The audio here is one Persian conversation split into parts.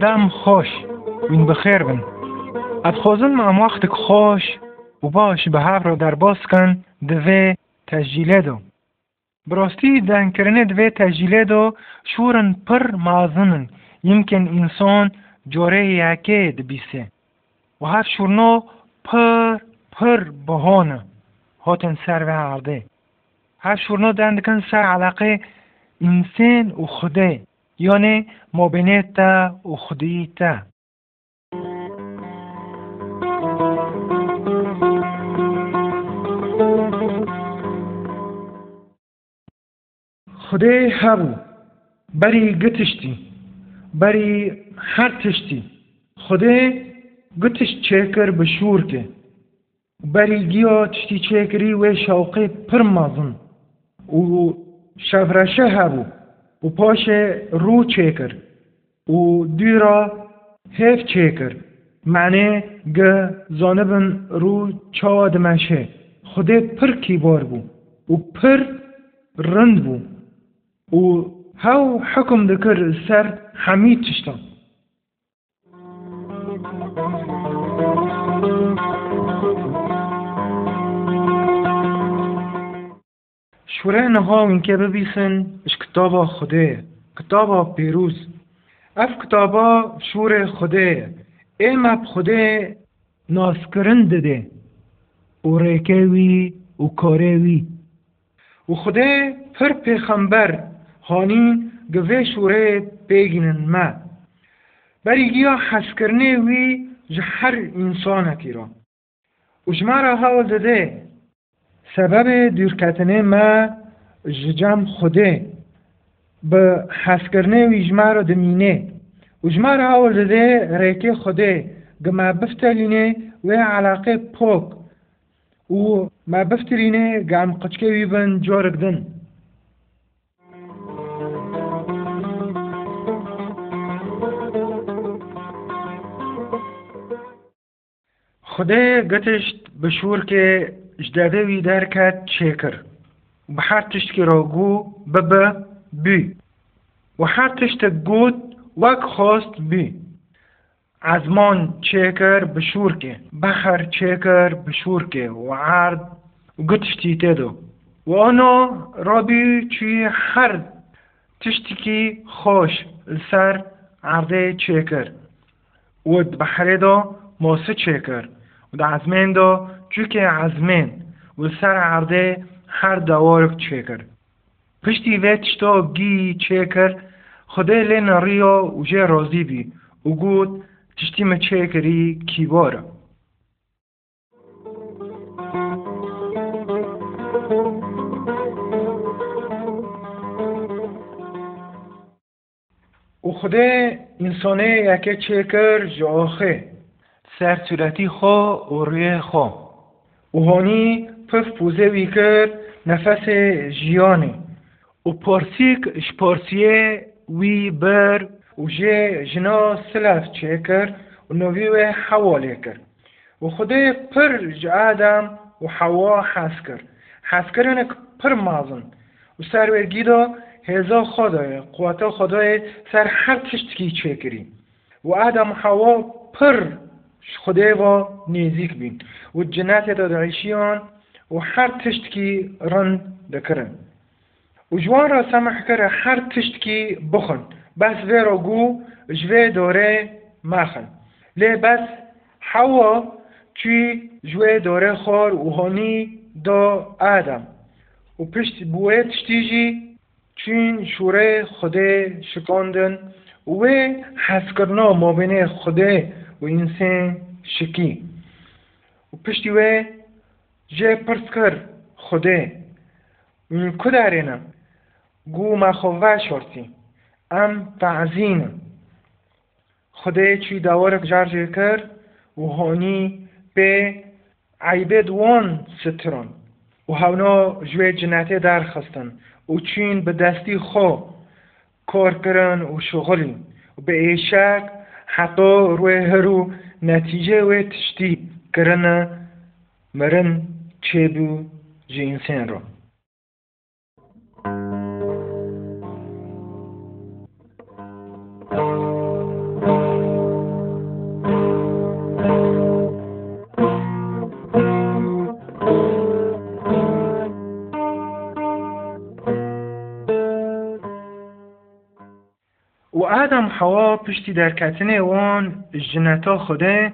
دم خوش وین بخیر بن. اد خوزن ام وقت خوش و باش به هف را در باز کن دوی تسجیله دو. براستی دن کرنه دوی تسجیله دو شورن پر مازنن. يمكن انسان جوره یکه دبیسه. و هر شورنو پر پر بهانه. هاتن سر و عرده هر شورنو دندکن سر علاقه انسان و خوده. تا و خودی تا خدای هبو بری گتشتی بری هر تشتی. خدای گتش چکر بشور که بری گیا تشتی چکری و شوقی پر مازن. و شفرشه هبو و پاش رو چکر و دیرا هف چکر. معنی گ زانبن رو چا دمشه خدای پر کیبار بو و پر رند بو. و هاو حکم دکر سر حمید تشتان شوره نها این که ببیسن اش کتابا خوده کتابا پیروز. اف کتابا شور خوده ایم اب خوده ناسکرن دده. و ریکوی و کاروی. و خوده پر پیغمبر هانی گوه شوره بگینن ما. بری گیا حسکرنه وی جهر انسان را. و جمارا حال دده سبب دورکتنه ما ججم خوده. به حسکرنه وی جمارا دمینه. و جمارا حال دده ریکه خوده. گما بفتلینه و علاقه پوک و ما بفترینه گام قچکه وی بن جارگدن خدای گتشت بشور که اجداده وی در کت چیکر و هر تشت که را گو ببه بی و هر تشت گود وک خواست بی ازمان چیکر بشور که بخر چیکر بشور که و عرد گتشتی تدو و آنو رابی چی هر تشتی که خوش سر عرده چیکر و بحره دا ماسه چیکر و د عزمین دا چوک عزمین و عرده هر دوارک چکر. پشتی و تشتا گی چکر خدای ریا و جه رازی بی. و گود تشتی ما چکری کیباره و خدا انسانه یکه چکر جاخه. سر صورتی خو و روی خو و هانی پف پوزه وی کرد نفس جیانی و پارسیک شپارسیه وی بر و جه جنا سلف چه کرد و نوی و حواله کرد و خدای پر آدم و حوا حس کرد حس کردن پر مازن. و سر ورگیدا هزا خدای قوتا خدای سر هر تشتکی چه کری. و آدم حوا پر خدای و نزیک بین. و جنات دا دعیشیان و هر تشتکی رن دکرن. و جوان را سمح کر هر تشتکی بخن. بس وی را گو جوه داره مخن. لی بس حوا چی جوه داره خار و هانی دا آدم. و پشت بوه تشتیجی چین شوره خوده شکاندن. و حس کرنا مابین خوده وینسین شکی. و پشتی وێ ژێ پرس کرد خودێ من کودارێنە گو ماخۆڤا شۆرتی ئەم تەعزینە خودەیەکی داوەرەك جارجێ کرد و هۆنی پێ عیبێت وۆن سترۆن و هەونۆ ژێ جناتێ دارخستن و چین بەدەستی خۆ کۆرکردن و شغلی. و بە ئێشاک حتی روی هرو نتیجه و تشتی کرنه مرن چه بو جینسین رو. آدم حوا پشتی در کتنه وان جنتا خوده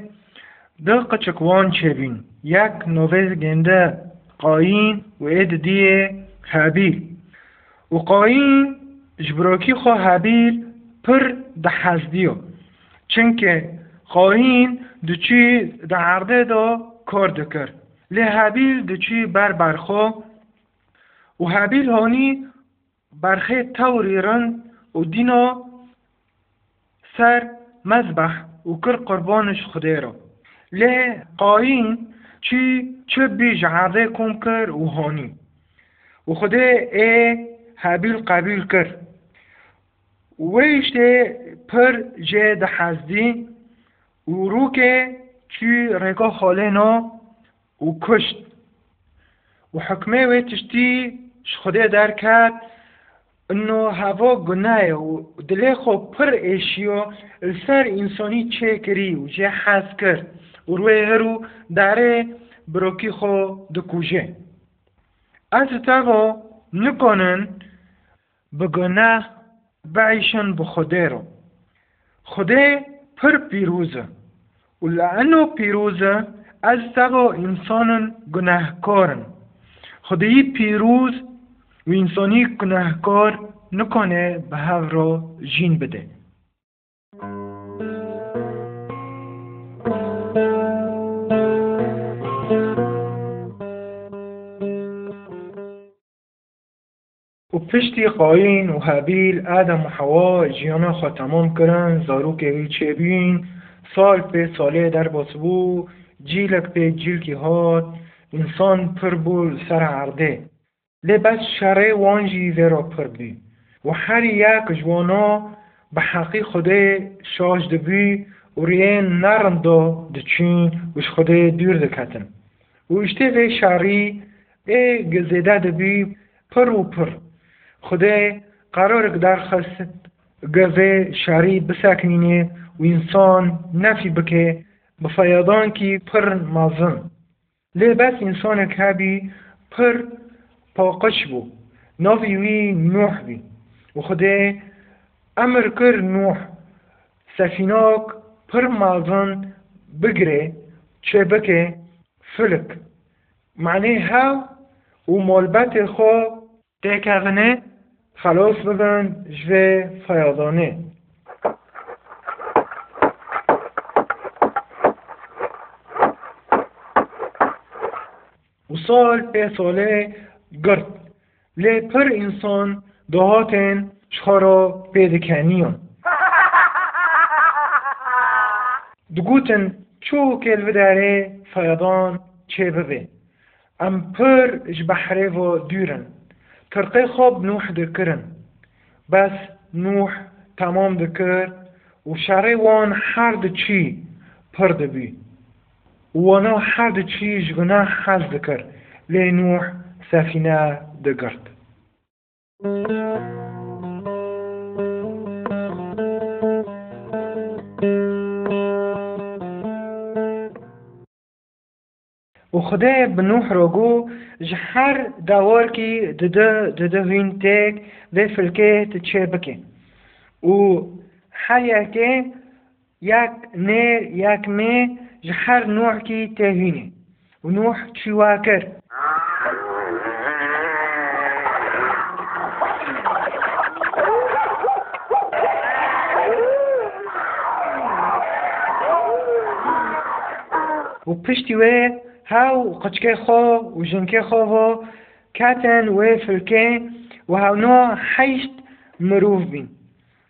دل قچک وان چبین. یک نوه گنده قاین و اید دیه حبیل. و قاین جبراکی خو حبیل پر ده حزدیو. چنکه قاین دچی ده عرده دا کار دکر لی حبیل دچی بر برخو و حبیل هانی برخه توری رن و دینا سر مذبح و کر قربانش خوده را لی قاین چی چه بیش عرضه کن کر و هانی و خوده ای حبیل قبیل کر ویشته پر جه ده حزدی و رو که چی رگا خاله نا و کشت. و حکمه و تشتی خوده در کرد انه هوا گناه و دل خو پر ایشیو سر انسانی چه کری و چه حس کرد. و روی هرو داره بروکی خو دکوژه از تاگو نکنن به گناه بعیشن به خوده رو. خوده پر پیروزه. و لعنو پیروزه از تاگو انسان گناهکارن. خدایی پیروز و انسانی گناهکار نکنه به هر را جین بده. و پشتی قاین و حبیل آدم و حوا جیانا خوا تمام کرن زارو که چه بین. سال به ساله در باسبو جیلک به جیل کی هات انسان پر بول سر عرده لبس شره وانجی ورا پر بی و هر یک جوانا به حقی خوده شاش دبی و ریه نرم دا دچین وش خوده دور دکتن و اشته و شری ای گزیده دبی پر و پر خوده قرار در خست گوه شری بسکنینه و انسان نفی بکه بفیادان کی پر مازن. لبس انسان کبی پر پاقش بو. ناوی وی نوح بی. و خدا امر کر نوح. سفیناک پر مازن بگره چه بکه؟ فلک. معنی ها و مالبت خو تکرنه خلاص ببن جوه فیاضانه. و سال به ساله گرد. لی پر انسان دهاتن چخارا پیدکنیان دگوتن چو کلوه داره فیضان چه ببه. ام پر جبحره و دورن ترقی خواب نوح دکرن. بس نوح تمام دکر و شره وان هر چی پر دبی. وانا هر چی جگناه حز دکر. لی نوح سەفینە دەگرت. و خدای بنوح ڕۆگو ji her dawarkî dide dide hûn têk vê filkê tu çê bikin û her yekê yek nêr yek mê ji her nuhkî tê hûnê û nuh çîwa kir و پشتی وی هاو قچکه خو و جنکه خو و کتن و فلکه و هاو نو حیشت مروف بین.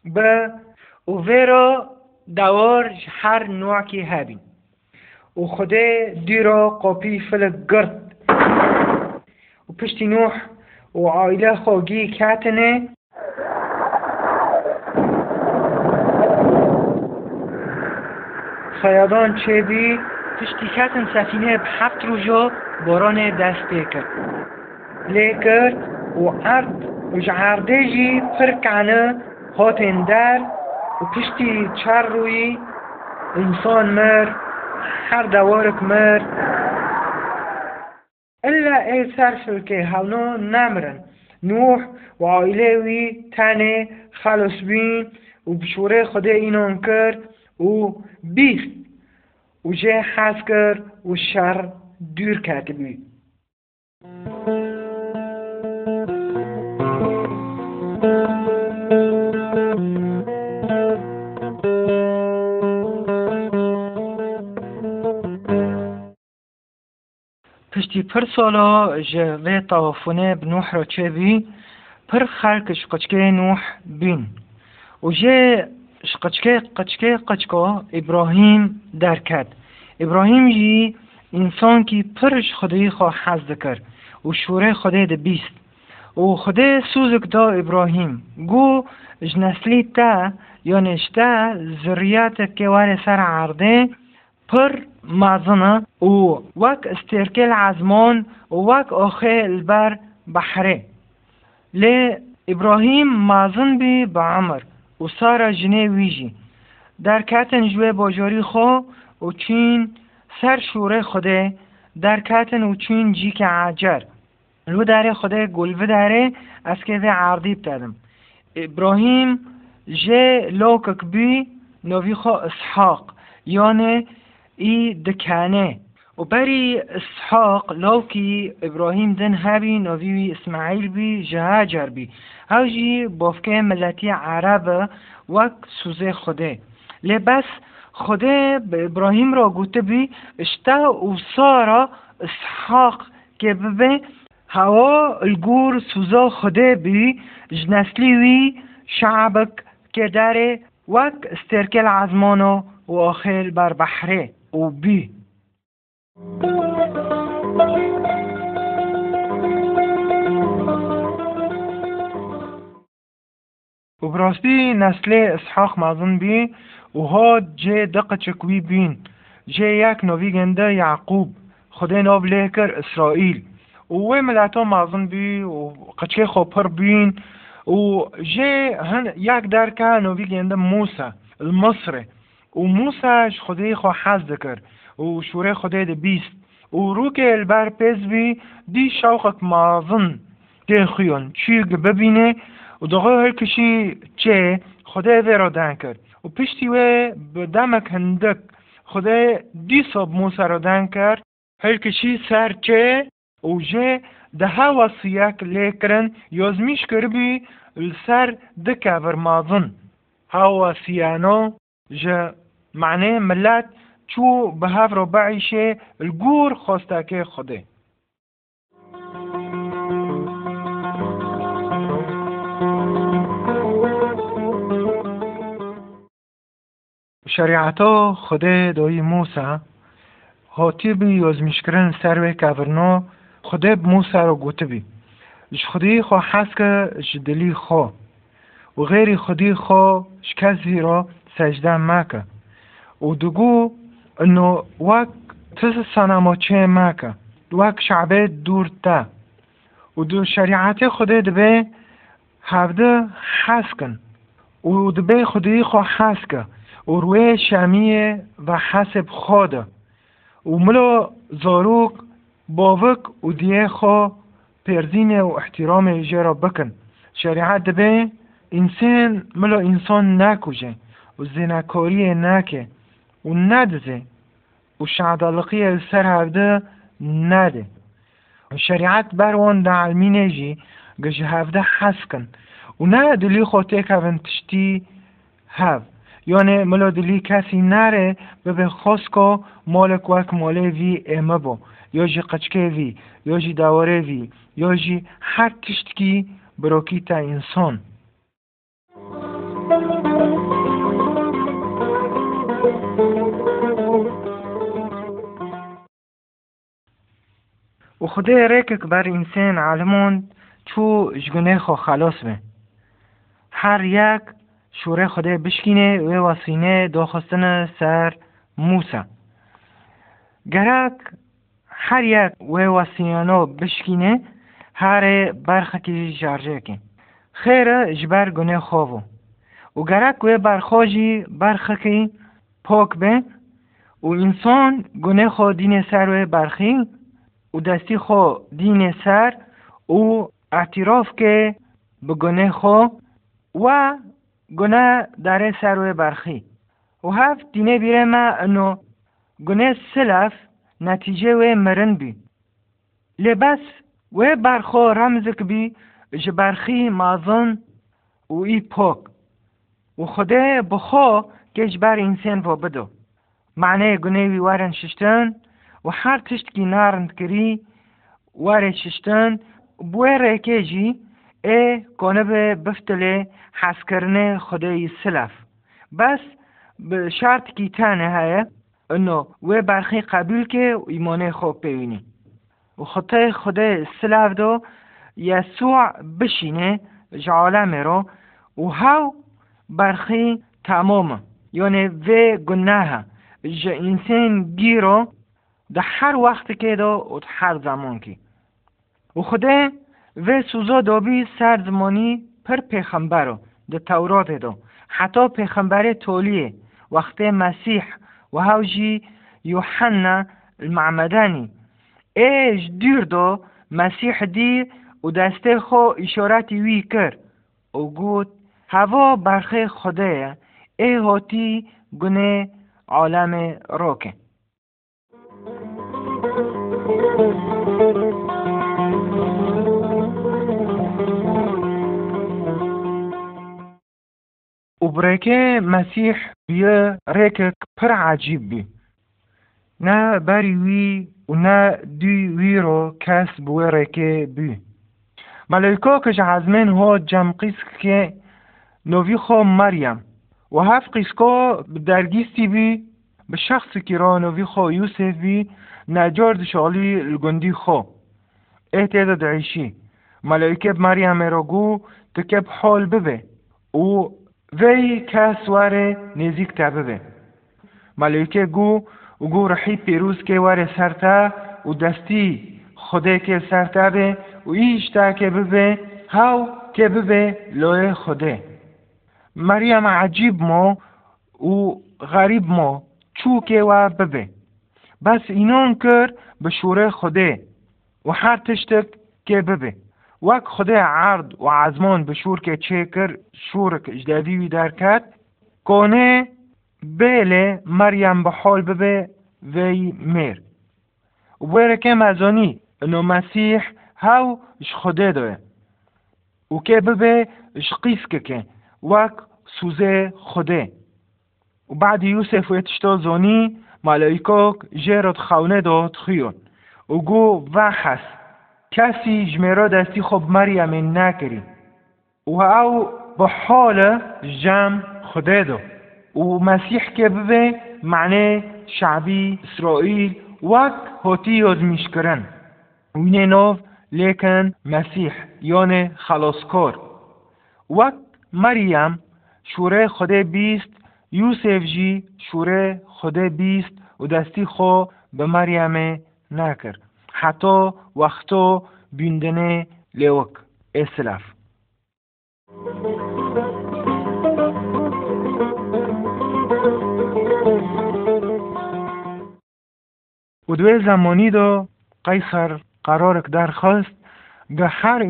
با و ویرا دوار هر نوع کی هبین و خوده دیرا قاپی فلک گرد و پشتی نوح و عائله خوگی کتنه خیادان چه بی؟ تشتی کتن سفینه هفت روزا باران دسته کرد. لیکر و ارد و جعرده جی پر کنه هاتن در و پشتی چر روی انسان مر هر دوارک مر. الا ای سرفل که هونو نمرن نوح و عائله وی تنه خلص بین و بشوره خدا اینان کرد و بیخت. و جه حس کرد و شر دور بی پشتی پر سالا جه و طوافونه بنوح را چه بی؟ پر خلقش قچکه نوح بین. و جه قچکه قچکه قچکا ابراهیم در کد ابراهیم جی انسان کی پرش خدای خواه حزد کرد و شوره خدای ده بیست و خدای سوزک دا ابراهیم گو جنسلی تا یا نشتا ذریات که وار سر عرده پر مازنه و وک استرکل عزمان و وک آخه البر بحره لی ابراهیم مازن بی با عمر و سارا جنه ویجی در کتن جوه باجاری خو و چین سر شوره خوده در کتن و چین جی که عجر لو داره خوده گلوه داره از که ده عردی بتدم ابراهیم جه لوکک بی نوی خو اسحاق یعنی ای دکانه و بری اسحاق لوکی ابراهیم دن هبی نوی اسماعیل بی جهاجر بی. هاجی بافکه ملتی عرب وک سوزه خوده لبس خوده به ابراهیم را گوته بی اشتا و سارا اسحاق که ببه هوا الگور سوزا خوده بی جنسلی وی شعبک که داره وک استرکل عزمانو و آخر بر بحره و بی و براستی نسل اسحاق مازن بی و ها جه دقه چکوی بین جه یک نوی گنده یعقوب خدا نو لیکر اسرائیل و وی ملتا مازن بی و قچه خوپر بین و جه هن یک درکه نوی گنده موسى المصري و موسى خدای خو حز کرد و شوره خدای ده بیست و روک البر پیز بی دی شوقک مازن ده خیون چی ببینه و هر کشی چه خدای وی را دن کرد. و پشتی وی به دمک هندک خدای دی صاب موسی را دن کرد. هر کشی سر چه و جه ده ها وصیک لیکرن یازمیش کربی السر دکه ورمازن ها وصیانو جه معنی ملت چو به هف را بعیشه الگور خواستکه خوده شریعتا خدا دایی موسا هاتی بی یازمیشکرن سر و کورنا خدا موسا را گوته بی خودی خوا حس که جدلی خوا و غیر خودی خوا کسی را سجده مکه و دگو انه وک تس سنما چه مکه وک شعبه دور تا و دو شریعت خدا دبه هفته اروه شمیه و حسب خدا اوملو زاروق باوک و دیه خو پرزین و احترام جرا بکن. شریعت دبه انسان ملو انسان نکوجه و زنکاری نکه و ندزه و شعدالقی سر هفته نده. شریعت بروان ده علمی نجی گجه هفته حس کن. و نه دلی خود تکوین تشتی هفت یعنی ملا دلی کسی نره به به که مالک وک ماله وی امه با یا جی قچکه وی یا جی دواره وی یا جی هر تشتکی بروکی تا انسان. و خدای ریکک بر انسان علمون چو جگونه خو خلاص به هر یک شوره خدای بشکینه و واسینه داخستن سر موسا. گرک هر یک و واسینانو بشکینه هر برخکی جارجه کن خیر جبر گناه خوابو و. گرک و برخاجی برخکی پاک به. و انسان گناه خو دین سر و برخی. و دستی خو دین سر و اعتراف که به گناه خو و گناه در سروی برخی و هفت دینه بیره ما انو گناه سلف نتیجه و مرن بی لبس و برخو رمزک بی جبرخی مازن و ای پاک و خدا بخو گج بر انسان و بدو معنی گناهی وارن ششتن و هر تشت کی نارند کری واره ششتن بوی ریکه جی ای به بفتله حس کرنه خدای سلف بس به شرط کی تانه هایه؟ انو و برخی قبول که و ایمانه خوب ببینی. و خطای خدای سلف دو یسوع بشینه جعالم رو و هاو برخی تمام. یعنی و گناه. جا انسان گیرو ده هر وقت که دو و هر زمان که. و خدا و سوزا دابی سر زمانی پر پیخمبرو ده تورات دو. حتی پیخمبر تولیه. وقت مسیح. و هاوجی یوحنا المعمدانی. ایش دیر دو مسیح دی و دسته خو اشارتی وی کر. و گوت هوا برخه خدایه. ای هاتی گنه عالم روکه و برکه مسیح بیه ریکک پر عجیب بی نه بری وی و نه دی وی رو کس بوی ریکه بی که جهزمن ها جمع که نوی خو مریم و هفت قیسکا درگیستی بی به شخص که را نوی خو یوسف بی نجار دشالی الگندی خو. احتیاد دعیشی ملائکه مریم را گو تکب حال ببه. و وی کس واره نزیک تا ببه ملائکه گو و گو رحی پیروز که واره سرتا و دستی خوده که سرتا به و ایشتا که ببه هاو که ببه لوه خوده مریم عجیب ما و غریب ما چو که و ببه بس اینان کر به شوره خوده و هر تشتک که وک خدا عرض و عزمان که شورک اجدادی وی در کرد کنه بله مریم به حال ببه وی میر. و که مزانی انو مسیح هاو اش خوده دوه. و که ببه اش قیس که وک سوزه خوده و بعد یوسف و اتشتا زانی ملائکاک جیرد خونه داد خیون. و گو وحس کسی جمیرا دستی خب مریم نکری. و او به حال جمع خوده دو. و مسیح که ببه معنی شعبی هاتی یاد میشکرن. وینه ناو لیکن مسیح یعنی خلاصکار. وک مریم شوره خوده بیست یوسف جی شوره خوده بیست و دستی خو به مریم نکر. حتی وقتو بیندنه لیوک اسلاف و دوی زمانی دا قیصر قرارک به هر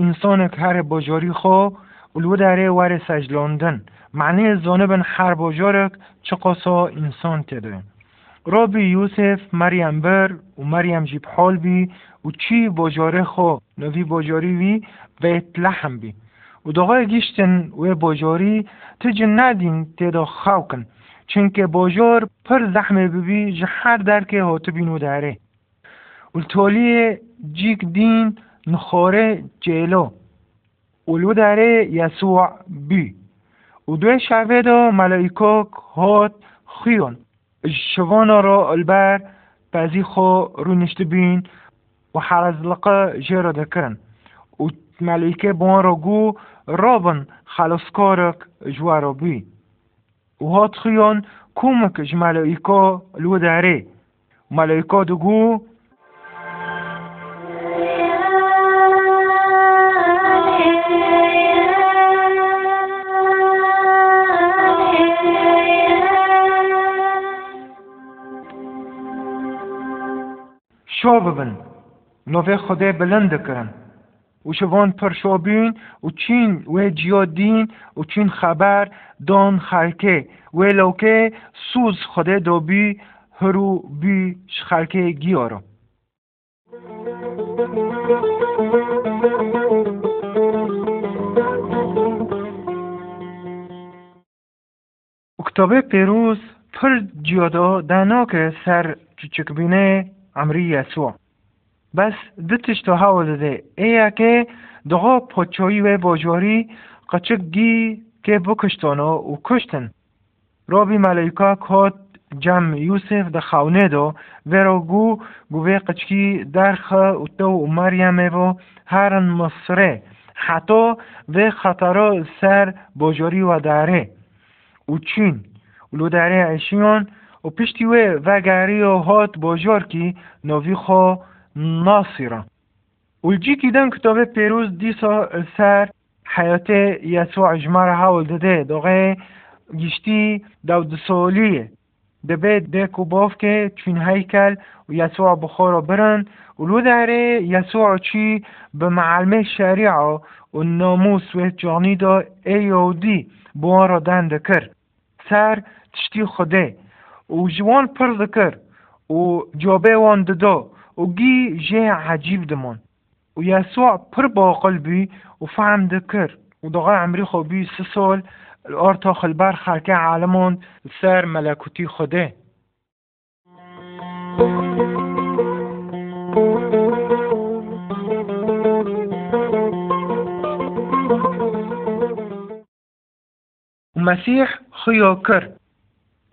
که هر باجاری خو اولو داره ور سجلاندن. معنی زانبن هر باجارک چه قصا انسان رابی یوسف مریم بر و مریم جیب حال بی و چی باجاره خو نوی باجاری وی و لحم بی و داغای گیشتن و باجاری تج ندین تدا خاوکن چونکه باجار پر زحمه ببی جهر درکه هاتو بینو داره و تولی جیک دین نخوره جیلو ولو داره یسوع بی و دوی شعبه دا ملائکاک هات خیون Shivona ro ilbar pazi xo runishti bin و حرزلقه جره دکرن و ملیکه بان را گو رابن خلاصکارک جوارا بی و هات خیان کومک جملائکا لو داره. ملائکا دگو شو ببن. نوی خدا بلند کرن. و شوان پرشابین و چین و جیادین و چین خبر دان خلکه. و لوکه سوز خوده دابی هرو بی خلکه گیارو کتاب پیروز پر جیادا دانا سر چچک بینه amri Yeshua. Bəs ditiş to havazede eya ke doğu poçoyu ve bojori kaçık gi ke bu kıştono u kıştın. Robi maleyka kot جم یوسف د خاونه دو. ورو گو گوه قچکی درخ و تو و مریمه و هرن مصره. حتی و خطرا سر بجاری و داره و چین. و لو داره اشیان و پشتی و و گری و هات باجار کی نوی خو ناصرا. الجی کیدن کتاب پیروز دیسا سر حیات یسوع اجمار حول داده. داغه گشتی دود سالیه دبه دک و باف که چون هیکل و یسوع بخورا برن. ولو داره یسوع چی به معلمه شریعه و ناموس و جانی دا ایودی بوان دند کرد. سر تشتی خوده. و جوان پر ذکر و جابه وان ددا و گی جه عجیب دمان و یسوع پر با قلبی و فهم دکر و دقا عمری خوبی سه سال الارتا خلبر خلکه عالمون سر ملکوتی خوده مسیح خیا کرد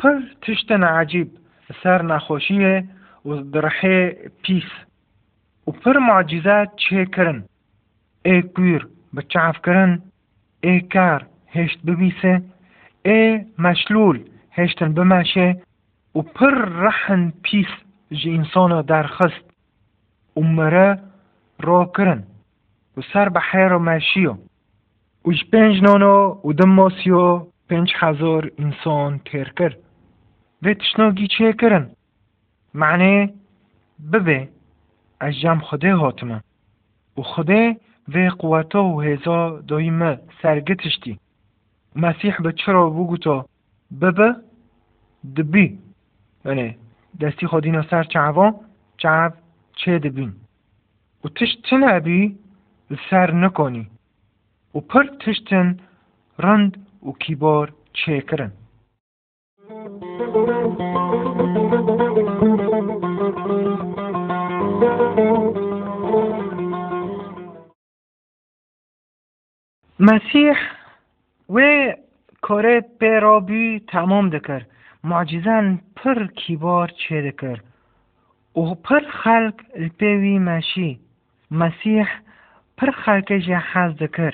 پر تشتن عجیب سر نخوشیه و درحه پیس. و پر معجزات چه کرن؟ ای کویر بچعف کرن؟ ای کار هشت ببیسه؟ ای مشلول هشتن بماشه و پر رحن پیس جی انسانا درخست و مره را کرن. و سر به حیر ماشیو و پنج نانو و دماسیو پنج هزار انسان تیر کرد و تشناگی چه کرن معنی ببه از جم خوده هاتمه و خوده و قوتا و هزا دایم سرگتشتی مسیح به چرا بگو تا ببه دبی. یعنی دستی خودینا سر چعوا چعو چه دبین. و تشت نبی سر نکنی و پر تشتن رند و کیبار چه کرن مسیح و کار پیرابی تمام دکر. معجزان پر کیبار چه دکر؟ و پر خلق الپیوی ماشی مسیح پر خلق جه حز دکر.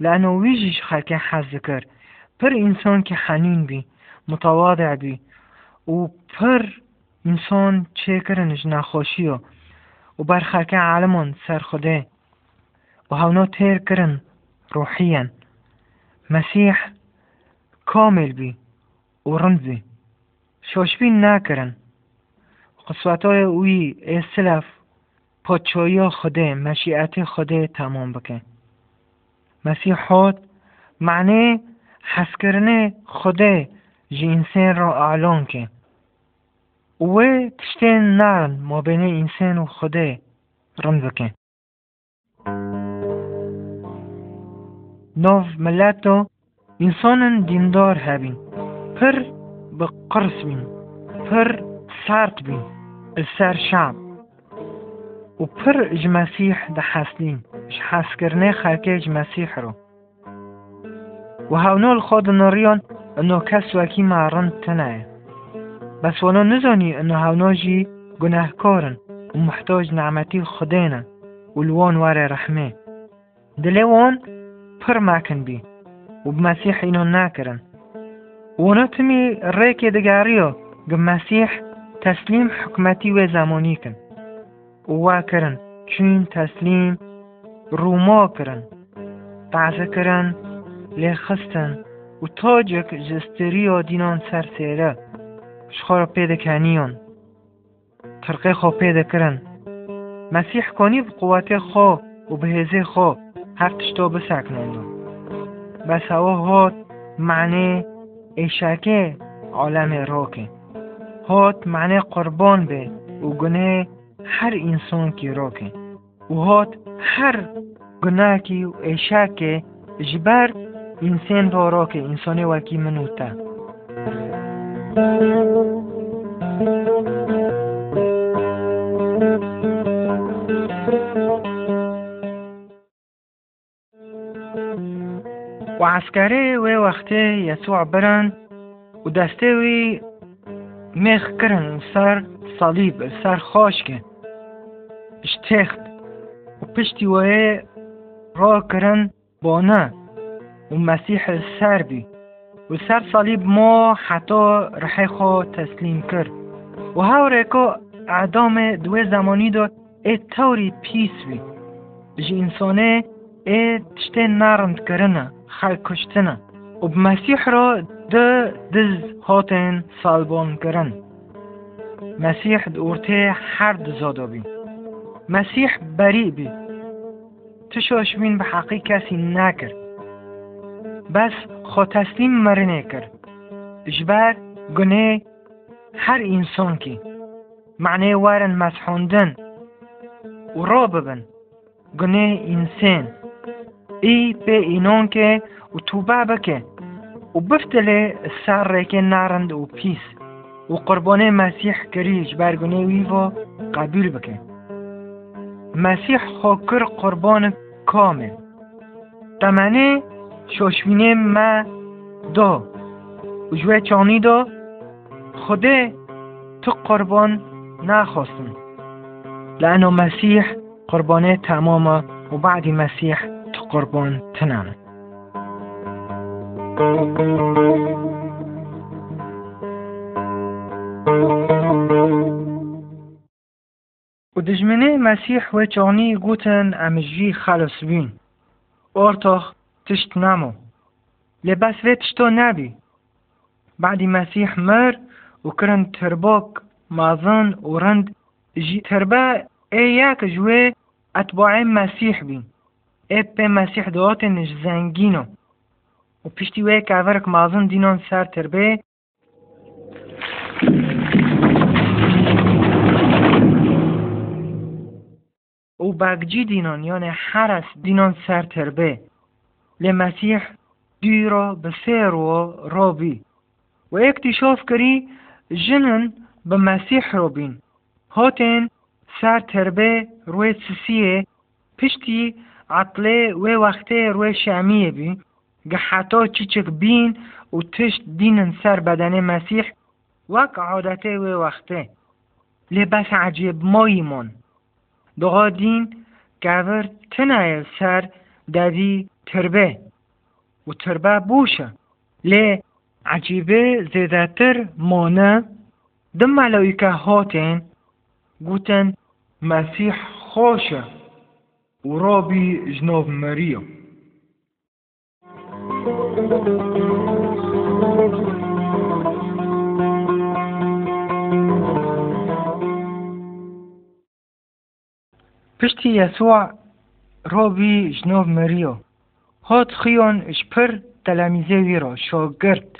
لانه ویجیش خلق حز دکر. پر انسان که حنین بی. متواضع بی و پر انسان چه کرنش نخوشی و و برخلکه عالمان سر خوده. و هاونا تیر کرن روحيا مسيح كامل بي ورمزي شوشبين ناكرن قصواتای اوی اسلف پاچایی خوده مشیعت خوده تمام بکن. مسیح خود معنی حس کردن خوده جی را اعلان کن و تشتین نرن. ما بین انسان و خوده. رمز کن ناف ملتو انسان دیندار هبین. پر به قرص بین. پر سرد بین. السر شعب و پر اج مسیح ده حسلین اج حس کرنه خلقه اج مسیح رو. و هاونال خود ناریان ئەنۆ کەسوەکی ماڕن تەنایە. بەس وەنۆ نزۆنی ئەنۆ هاونۆژی گوناهکۆرن و محتۆج نامەتی خدێنە ولوۆن وارێ ڕەحمێ. دلێوەن پڕ ماکن بی و بمەسیح ئینۆ ناکردن وەنۆتمی ڕێکێ دەگاریەوە گمەسیح تەسلیم حکومەتی وێزامۆنیکن. واکردن چین تەسلیم ڕوومۆکردن تازەکردن لێ خستن و تاجک جستری و دینان سر سیره شخور پیدا کنیون ترقی خو پیدا کرن مسیح کنی قوت خو و به هزه خو. هر تشتا بس هوا هات معنی ایشکه عالم راکه. هات معنی قربان به و گناه هر انسان کی راکه. و هات هر گناه کی و ایشکه جبر insen roroke insone waki menuta وعسكري ووقتي يسوع برن ودستوي مخ کرن سر صلیب سر خاشکن اشتخت و پشتی وای را کرن بانه و مسیح سر بی و سر صلیب ما حتی رحی خو تسلیم کرد. و هاوره که اعدام دو زمانی داد ای طوری پیس بی جی انسانه ای تشته نرند کرنه خلق کشتنه و مسیح را ده دز هاتن سالبان کرن مسیح دورته هر دزادا بی. مسیح بری بی. تشاش بین به حقی کسی نکرد. بس خو تسلیم مرنه کرد. اجبر گناه هر انسان کی. معنی وارن مسحوندن و را ببن. گناه انسان. ای به اینان که و توبه بکه. و بفتله سر که نرند و پیس. و قربان مسیح کریج برگنه وی و قبول بکه. مسیح خاکر قربان کامل تمنه شوشوینه ما دا. و جوه چانی دا. خوده تو قربان نخواستن لأنه مسیح قربانه تماما و بعد مسیح تو قربان تنم و دجمنه مسیح و چانی گوتن امجی خلص بین. ارتاخ تشت نمو لباس تشتو نبی. بعد مسیح مر و کرن ترباک مازن رند. جی تربا ای یک جوه اتباع مسیح بین ای به مسیح دواتن زنگینو. و پشتی وی که مازن دینان سر تربه. او بگجی دینان یعنی از دینان سر تربه. لمسيح ديرا بسيرو رابي واكتشاف كري جنن بمسيح رابين هاتن سر تربه روی سسیه پشتی عطلة و وقته روی شعمیه بی گه حتا چیچک بین و تشت دینن سر بدن مسیح وک عادته و وقته لبس عجیب ماییمان دعا دین گور تنه سر ددی تربه. و تربه بوشه. لي عجيبه زيداتر مونا دم علويكا هاتين قوتن مسيح خوشه. ورابي جنوب مريو پشتی یسوع رابی جنوب مریو هات خیان اشپر تلمیزه وی را شاگرد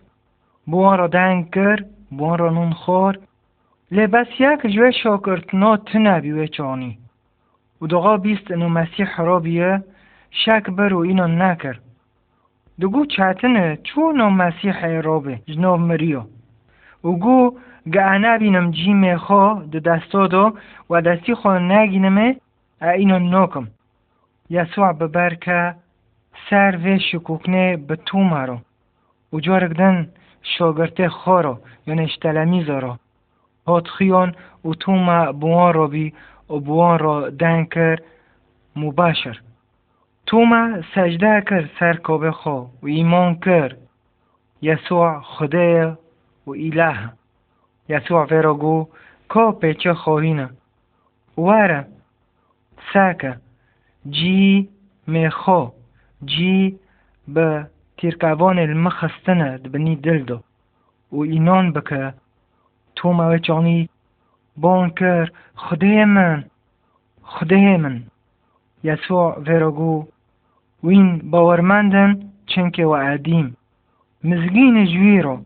بوان را دنگ کرد بوان را نون خور لبس یک جوه شاگرد نا تنبی و چانی و دقا بیست انو مسیح را بیه شک برو اینا نکر دگو چتنه چو نو مسیح را به جناب مریو و گو گه انا بینم جیم خوا دو دستا دو و دستی خوا نگینمه اینو نکم یسوع ببر که سر و شکوکنه به تو مرا و جارگدن شاگرته خارا یعنی اشتلمی زارا هات خیان و تو ما بوان را بی و بوان را دن کر مباشر. تو ما سجده کر سر کابه خوا و ایمان کر. یسوع خدای و اله یسوع ویرا گو کا پیچه خواهینه واره. ساکه جی میخو جی به تیرکوان المخستنه دبنی دل دو و اینان بکه تو موه چانی بان کر خدای من خدای من یسوع ویروگو وین باورمندن چنکه و عدیم مزگین جوی رو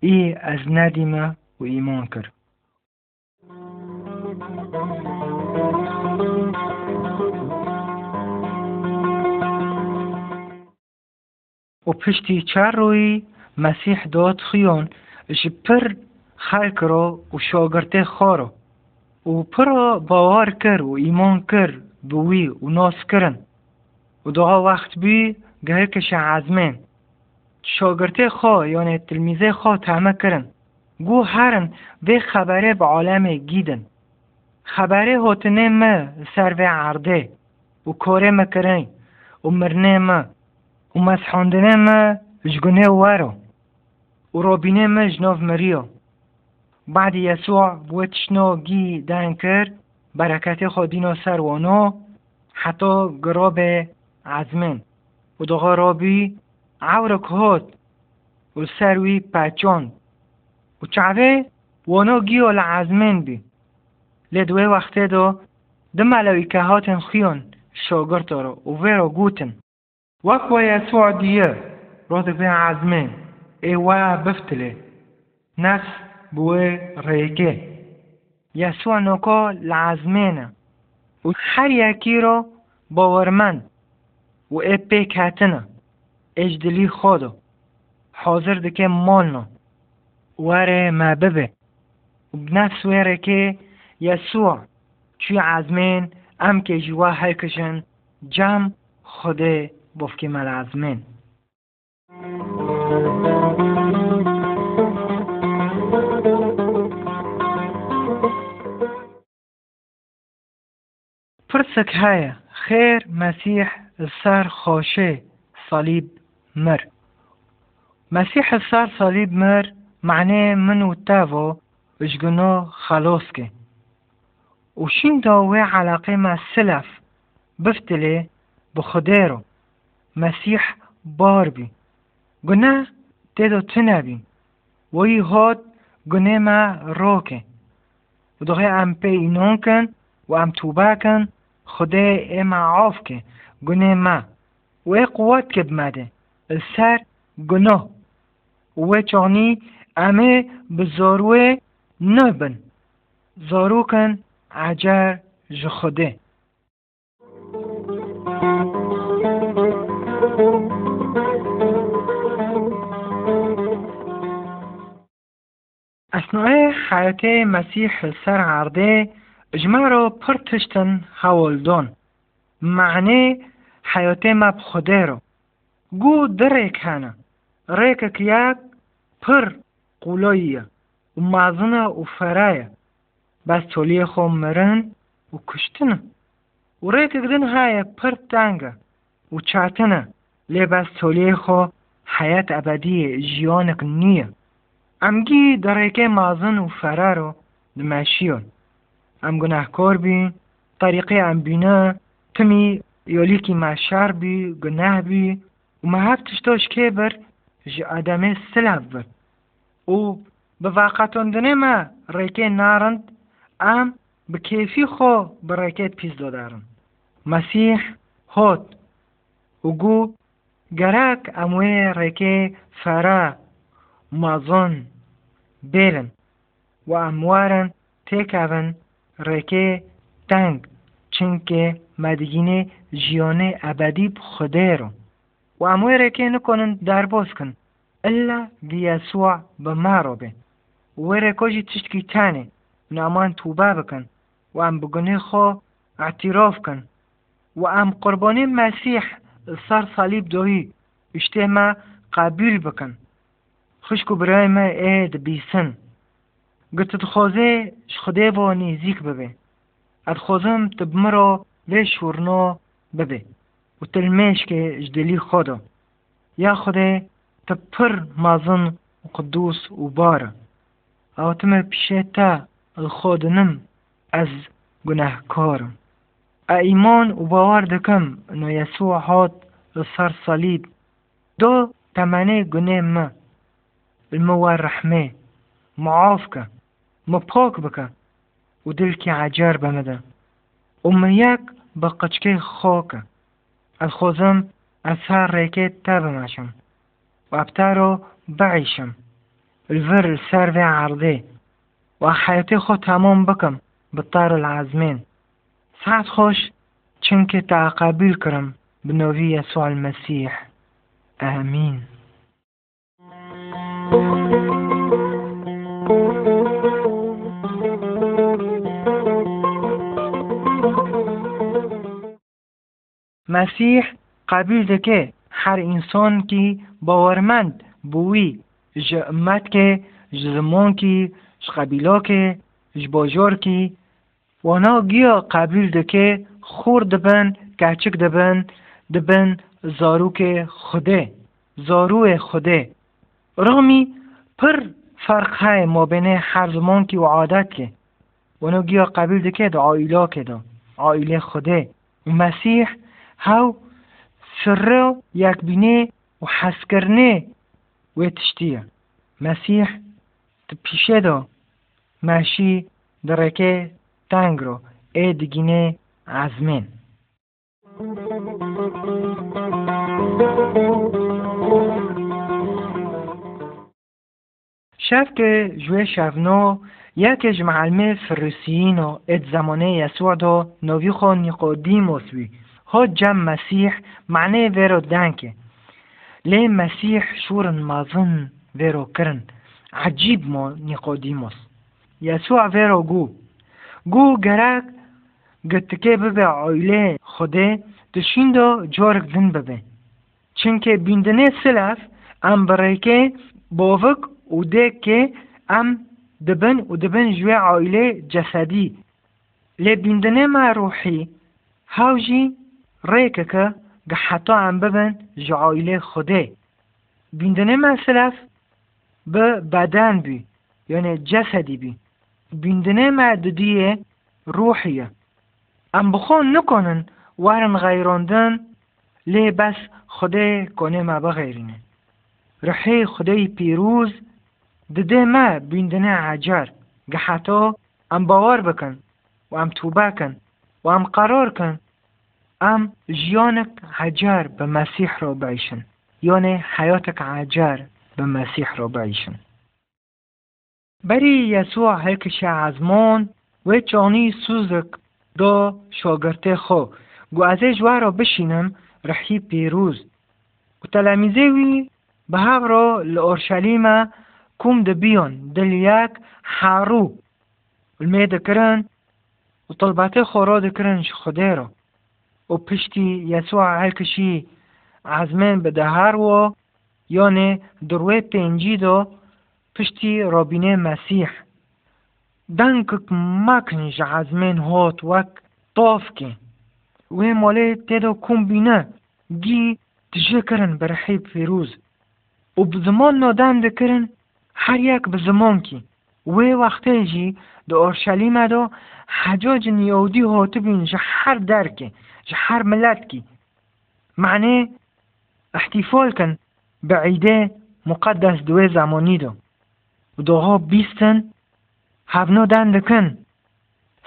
ای از ندیمه و ایمان کرد و پشتی چار روی مسیح داد خیون پر خلق را و شاگرته خارو و پر باور کر و ایمان کر بوی و ناس کرن و دعا وقت بی گهر کش عزمین شاگرته خوا یعنی تلمیزه خوا تعمه کرن گو هرن به خبره به عالم گیدن خبره هاتنه ما سر و عرده و کاره مکرن و مرنه ما و مسحاندنه ما جگونه وارو و رابینه ما جناف مریو بعد یسوع بوتشنو گی دن کرد برکت خودینا سر وانو حتی گراب عزمن. و دغا رابی عورک هات و سروی پچان و چعوه وانو گیو العزمن بی. لدوه وقته دو دم ملویکه هاتن خیون شاگرد رو و ویرو گوتن. وەکوە يسوع دیە ڕۆدە بێ عزمێ ئێوە بفتلي نەس بوي ريكي يسوع نوكو لە عزمێنە و هەر یەکیرۆ بۆ وەرمەن و ئێ خودو هاتنە ئێش دلی خۆدۆ. حۆزر دکێ مۆنۆ. وەرێ مە ببێ. بنە سوێرێکێ یەسوە چی عزمێن ئەم کێژوە هەکشن جام بفكي مال عزمان فرسك هيا خير مسيح السار خوشي صليب مر. مسيح السار صليب مر معناه منو تافو جنو خلوسكي وشين داوي علاقة مع السلف بفتلي بخديرو مسیح بار بی. گناه تیدو تنبین و ای هاد گناه ما روکه و دوغه ام پی اینون کن و ام توبه کن خدا ام عاف که. گناه ما. و ای قوت که بمده. السر گناه. و چانی امه بزاروه نبن. زارو کن عجر جخده ئەسنوێ حەتێ مەسیح سەر عردێ ژمارۆ پڕ تشتن هەوڵدۆن معنێ حەیۆتێ ماب خودێرۆ گو دەڕێک هەنە ڕێکە کیاک پڕ قولۆیە و مازنە و فەرایە بەس تۆلیە خۆم مرن و کوشتنە و ڕێکە گرن هایە پڕ دانگە و چاتنە لی بس تولی خو حیات ابدی جیانک نیه امگی درکه مازن و فرارو دمشیون ام گناهکار بی طریقه ام بینه تمی یولیکی مشار بی گناه بی. و ما هف تشتاش که بر سلاب بر. و به واقعتاندنه ما ریکه نارند ام به کیفی خو به ریکه پیز دادارن. مسیح و گرک اموی ریکه فرا مازن بیرن و اموارن تکاون ریکه تنگ چنکه مدگینه جیانه ابدی بخده رو و اموی ریکه نکنن در کن الا بیسوع به ما رو به و ریکوجی تشتکی تانه نامان توبه بکن و ام بگنه خو اعتراف کن و ام قربانی مسیح سر صلیب دوی اشته ما قبول بکن خشک و برای ما اید بیسن گت دخوازه شخده و نیزیک ببه ادخوازم تب مرا لیش ورنا ببه و تلمیش که جدلی خدا یا خدا تب پر مازن و قدوس و باره او تم پیشه تا الخودنم از گناهکارم ایمان و باور دکم نو یسوع هات لە صلیب دو تمنه گنه ما. مە رحمه معاف که. مە پاک بکە و دلکی عجار بەمەدە یک با قچکه قچکەی از خوزم از ئەسا ریکه تا بماشم و ابتارو بعیشم. الور سر و عرضه. و حیاتی خود تمام بکم. بطار العزمین سعد خۆش چونکە تاقابل کڕم بنۆوی يسوع المسيح آمين مسیح. قبیل دکه هر انسان کی باورمند بوی ج امت که ج زمان کی ج قبیلا که ج باجار کی وانا گیا قبیل دکه خور دبن گچک دبن دبن زاروک خوده زارو خوده رغمی پر فرق های ما بین هر زمان کی و عادت که وانا گیا قبیل دکه دا عائلا که دا عائله خوده مسیح هاو سره یکبینه و حسکرنه و تشتیه مسیح پیشه دا ماشی درکه تنگ رو. ای دگینه عزمین شف که جوه شفنو یکش معلمه فرسیین و ات زمانه یسوع دا نوی خو نیقودیموس وی ها جم مسیح معنی ویرو دنکه لی مسیح شورن مازن ویرو کرن. عجیب ما نیقودیموس. یسوع ویرو گو. گو گرک گتکه ببه عائله خوده دشین دا جارک زن ببه چنکه بیندنه سلف ام برایکه باوک و که ام دبن و دبن جوی عائله جسدی لی بیندنه ما روحی هاوجی ڕێکەکە گە حەتاان ببن ji عیلê Xwedê bîndinê me silef bi bedan bî yani cesedî bî bîndinê me didiyê ruhiye em bixwe nikonin werin xeyrandin lê bes Xwedê konê me bixêrîne Rihê Xwedeyî pîrûz didê me bîndinê ecer ge heta em bawer bikin û em tûbekin û em qerar kin ام ژیانك عجر به مسیح را بعیشن یعنی حیاتك عجر به مسیح را بعیشن بری یسوع هلکش عزمان و چانی سوزک دا شاگرته خو. گو از جوه را بشینم رحی پیروز. و تلمیزه وی به هف را لأورشلیم کم دبیان دل یک حارو. المید کرن و طلبات خورا دکرن خده را. و پشتی یسوع هلکشی عزمن به دهر و یانه دروی پنجی دو پشتی رابینه مسیح. دنکک مکنج عزمن هات وک طاف که. و ماله تیدا کم بینه گی تجه کرن برحیب فیروز. و بزمان نادم دکرن هر یک بزمان کی. و وقتی جی دو اورشلیم دو حجاج نیودی هاتو بین هر درکه هر ملت کی. معنی احتفال کن به عیده مقدس دوی زمانی دو و دوها بیستن هفنو دن دکن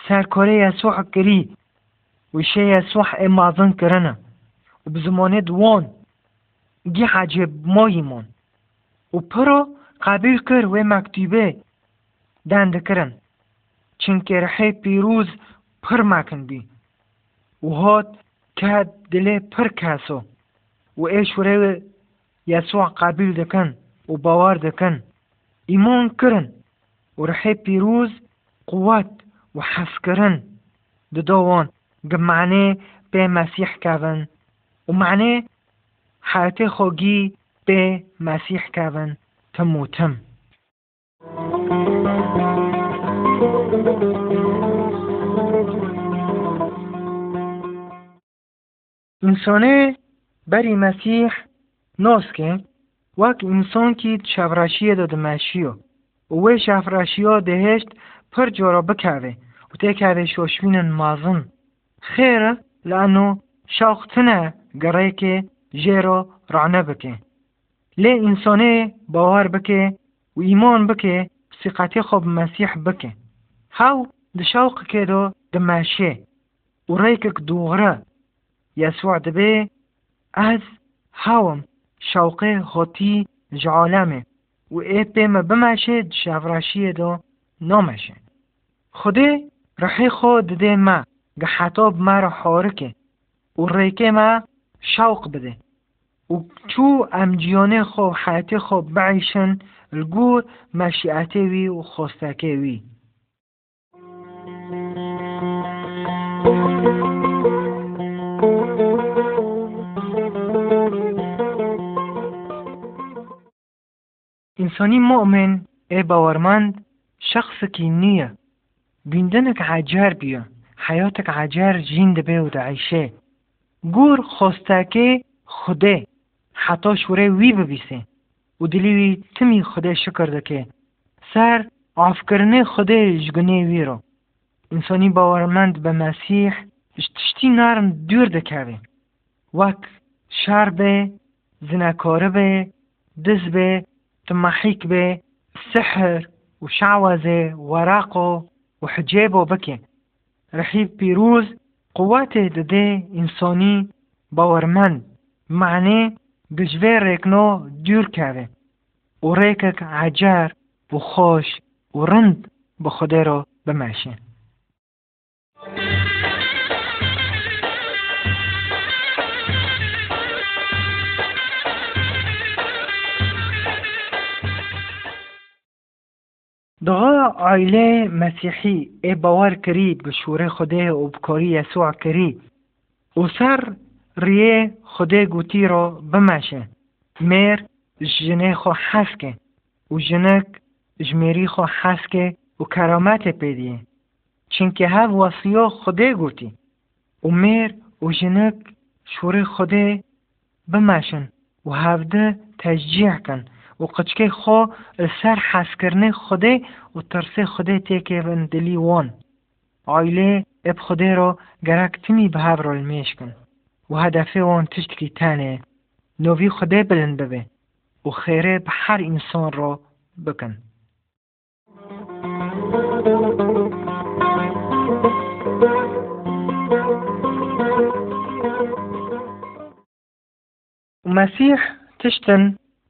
سرکاره یسوع کری و شه یسوع امازن کرنه و بزمانه دوان گی عجب ماییمون و پرو قبیل کر و مکتوبه دند کرن چنکه رحی پیروز پر مکن بی و هات کات دلێ پڕ کاسۆ و ئێشورێ یاسوع قابل دەکەن و باوار دەکەن ئیمۆن کردن و ڕحێ پیرۆز قووات و حەسکردن ددۆوان گمانێ پێ مەسیح کاون و معنێ حياتي خۆگی پێ مەسیح کاون تم و تم. انسانه بری مسیح وک وەک ئینسانکی چەڤڕەشیە دەدمەشیە و وێ شەفرەشیە دەهێشت پڕ جۆرە بکاوێ و تێکاوێ شۆشوینن مازن خێرە لانۆ شاختنە گەڕێکێ ژێرۆ ڕانە بکێ. لێ ئینسانێ باوار بکێ و ئیمان بکێ سیقەتی خۆ بمەسیح بکێ. هاو دشاوقکێ دۆ دمەشێ و ڕێکک دووغرە. یەسوع دەبێ ئەز هاوم شوقه خطی جعالمه. و ای پی ما بمشه جفراشیه دا نامشه. خوده رحی خود ده ما گه حتاب ما را حارکه. و ریکه ما شوق بده. و چو امجیانه خوب حیات خوب بعیشن لگور مشیعته وی و خوستکه وی. انسانی مؤمن ای باورمند شخص نیه بیندنک عجر بیا حیاتک عجر جیند به و دعیشه. گور خواسته که خوده حتی شوره وی ببیسه. و دلیوی تمی خوده شکر ده که سر آفکرنه خوده جگنه وی رو انسانی باورمند به مسیح تشتی نرم دور دکوه. وک شر به زنکاره به دز به تمحيك به سحر وشعوذة وراقه وحجابه بكي رحيب بيروز قواته دده انساني باورمند معنی بجوه ریکنو دور کرده و ریکک عجر و خوش و رند به خدا را بمشه دغا عائله مسیحی ای باور کری به شوره خوده و بکاری یسوع کری و سر ریه خوده گوتی رو بمشه. میر جنه خو حسکه. و جنک جمیری خو حسکه و کرامت پیدیه. چنکه هف وصیو خوده گوتی. و میر و جنک شوره خوده بمشن. و هفده تشجیع کن. و قچکەی خۆ سەر حەسکردنی خودێ و ترسێ خودێ تێکێبن دلی وۆن ئایلێ ئەب خودێرۆ گەراکتمی بەهابڕۆل مێشکن و هەدەفێ وۆن تشتکی تانێ نۆڤی خودێ بلند ببێ و خێرێ بە هەر ئینسان ڕۆ بکەن مەسیح تشتن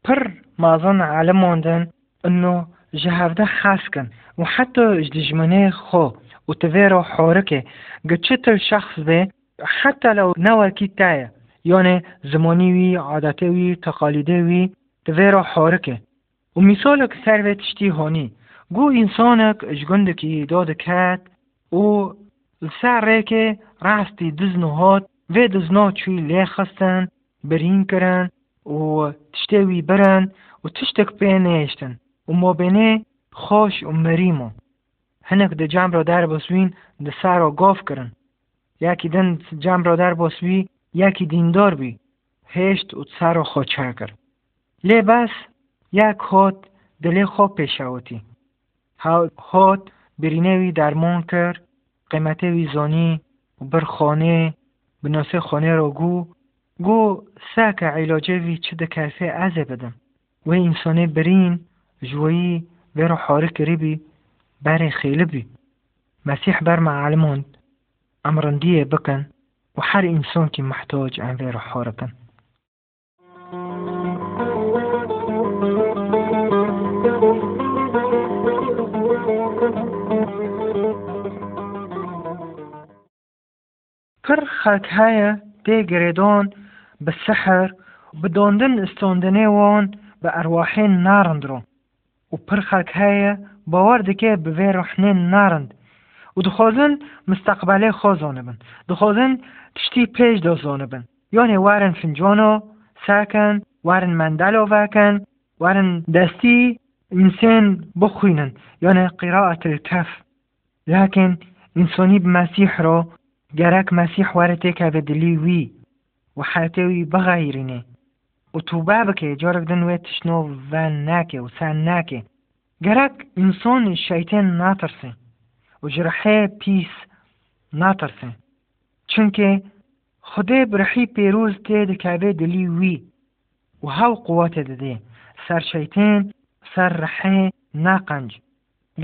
پڕ مازن عالماندن انه جهرده حاسكن وحتى جدجمنه خو وتفيرو حوركه قد الشخص به حتى لو نوى كتاية يعني زماني وي عادتي وي تقاليدي وي تفيرو حوركه ومثالك سروت تشتي هوني گو انسانك جگندکی داد کات و سر ریکه راستی دزنو هات و دزنا چوی لی خستن برین کرن و تشتوی برن و تشتێک پێ نێشتن و مۆبێنێ خۆش و مەریمۆ هەنێک دە جام ڕۆدار بۆسوین دە سارۆ گۆفکردن یاکی دەن جام ڕۆدار بۆسوی یاکی دیندۆر بی هێشت و سارۆ خۆچار کرد. لێ باس یاک هۆت دلێ خۆ پێشاوتی هۆت برینەوی دارمۆن کرد قیمەتێوی زۆنی و بنۆسێ خۆنێ ڕۆگو گۆ ساکە عیلۆجێوی چ دەکافێ ئازێ بدەم وی ئینسانێ برین ژوەیی وێرە حۆرە کردبی بارێ خێلبی مەسیح بەرمە عالمۆند ئەم ڕندیە بکەن و هەر ئینسانکی محتۆج ئەم وێرە حۆرەکەن پڕ bi sihr, bi dondin istondinê wan bi erwahên narînd ro û pir xelk heye bawer dike bi vê rehnên narînd û dixwazin misteqbalê xwe zanibin dixwazin tiştî pêş de zanibin yanê werin fincano sakin werin mendelo vekin werin destî انسان بخوينن يعني قراءة الكهف لكن انساني بمسيح رو جراك مسيح ورتك بدلي وي وحاتێوی بەغایرینێ. و تووبا بکێ جۆرەك دەنوێت تشنۆ ڤان ناکێ و سان ناکێ. گەراک ئینسۆنی شایتێن ناتەرسێ و جرحێ پیس ناتەرسێ چونکێ خودێ برحی پێرۆز تێ دەکابێ دلی وی و هەو قوواتێ دەدێ. سەر شایتێن سەر ڕحێ ناقەنج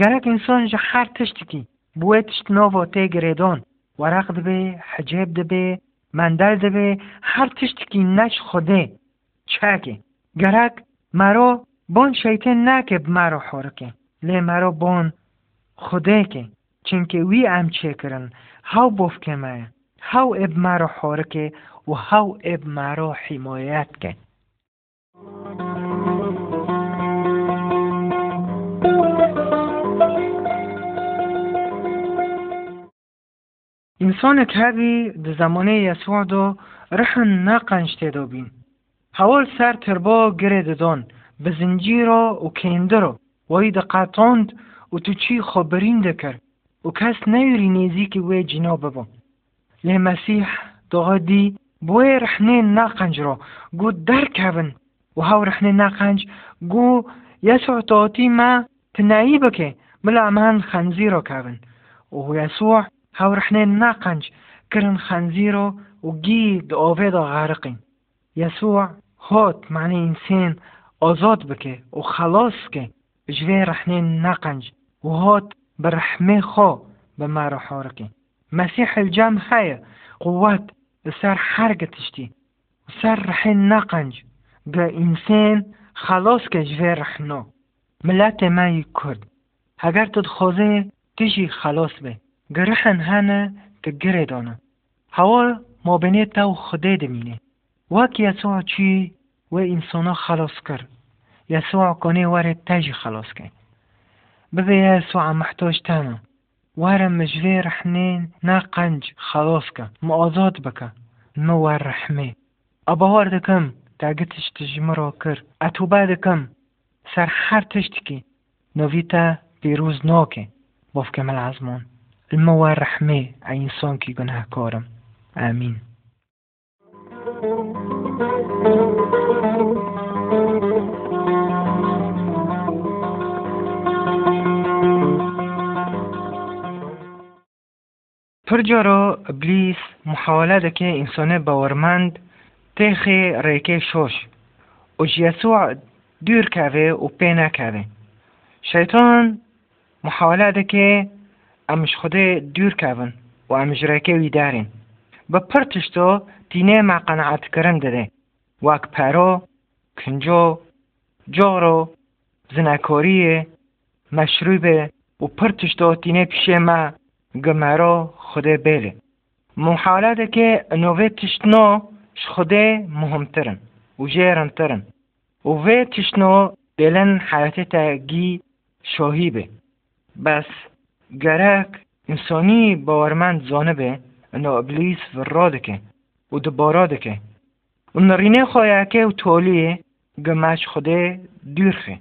گەرەك ئینسۆن ji حار تشتکی بووێ تشتنۆڤۆ تێ گرێدۆن وەراق دەبێ حەجێب دەبێ مندل دبه هر تشتکی نش خوده چکه گرک مرا بان شیطان نکه مرا حرکه. لی مرا بان خوده که چنکه وی ام چه کرن هاو بوف که هاو اب مرا حرکه و هاو اب مرا حمایت که. ئینسانێک هەوی di zemanê yeswa de rihin neqenc têde bîn hewal ser tirbo girê didon bi zincîro û kêndiro wî diqetand û tu çî xebirîn dikir û kes neyirî nêzîkî wê cîna bibin lê mesîh diɣedî bi wê rihnê neqenciro got derkevin û hew rihnê neqenc got يسوع تعطي ما تنعيبك ملا من خنزيرك هبن وهو يسوع hawrxnen naqanj kirin khanziro و گید آوید و غرقین یسوع هات معنی انسان آزاد بکه و خلاص که جوی رحنین نقنج و هات به رحمه خو به مرا حارقین مسیح الجم هیه قوت سر حرگ تشتی سر رحن نقنج به انسان خلاص که جوی رحنا ملت مای کرد اگر تد خوزه تشی خلاص به گەرەحن هەنە کە گەرێدانە هەوا مابێنێتە و خودێ دەمینێ وەک یەسوع چی و ئینسۆنا خلاص کرد یەسوع کۆنێ وەرێ تەژی خلاصکەین ببێ یەسوع مەحتۆش تەمە وەرە مژوێ ڕحنێن نا قەنج خلاصکە مە ئازاد بکە مە وەر ڕەحمێ ئەبەوار دەکەم تاگە تشتژی مڕۆ کرد ئەتوبا دەکەم سەر هەر تشتکی نوڤیتە پیرروز ناکێ بۆ فکەمە ئازمون الموا رحمه انسان کی گناهکارم آمین پر جارا ابلیس محاوله دکه انسان باورمند تخ ریکه شوش و یسوع دور کهوه و پی نکهوه شیطان محاوله امش ئەمش خودێ دوورکەون و ئەمژرەکەوی دارین. بە پڕ تشتۆ دینێما قەنەعاتکردن دەدێ واک پەرۆ کنجۆ جۆڕۆ زنەکۆریە مەشروی بێ و پڕ تشتۆ دینێ پیشێمە گەمەرۆ خودێ بێرێ محاڵە دەکێ نوێ تشتنۆ خودێ مهمترن و ژێرنترن و وێ تشتنۆ دێلەن حياتێتە گی شۆهی بێ. بەس گەرەک ئینسانی باوەرمەند زانە بێ ئەنا ئەبلیس ڕا دەکە و دبارا دەکە و نڕینێ خۆیەکە و تۆلیێ گەماش خودێ دوورخێ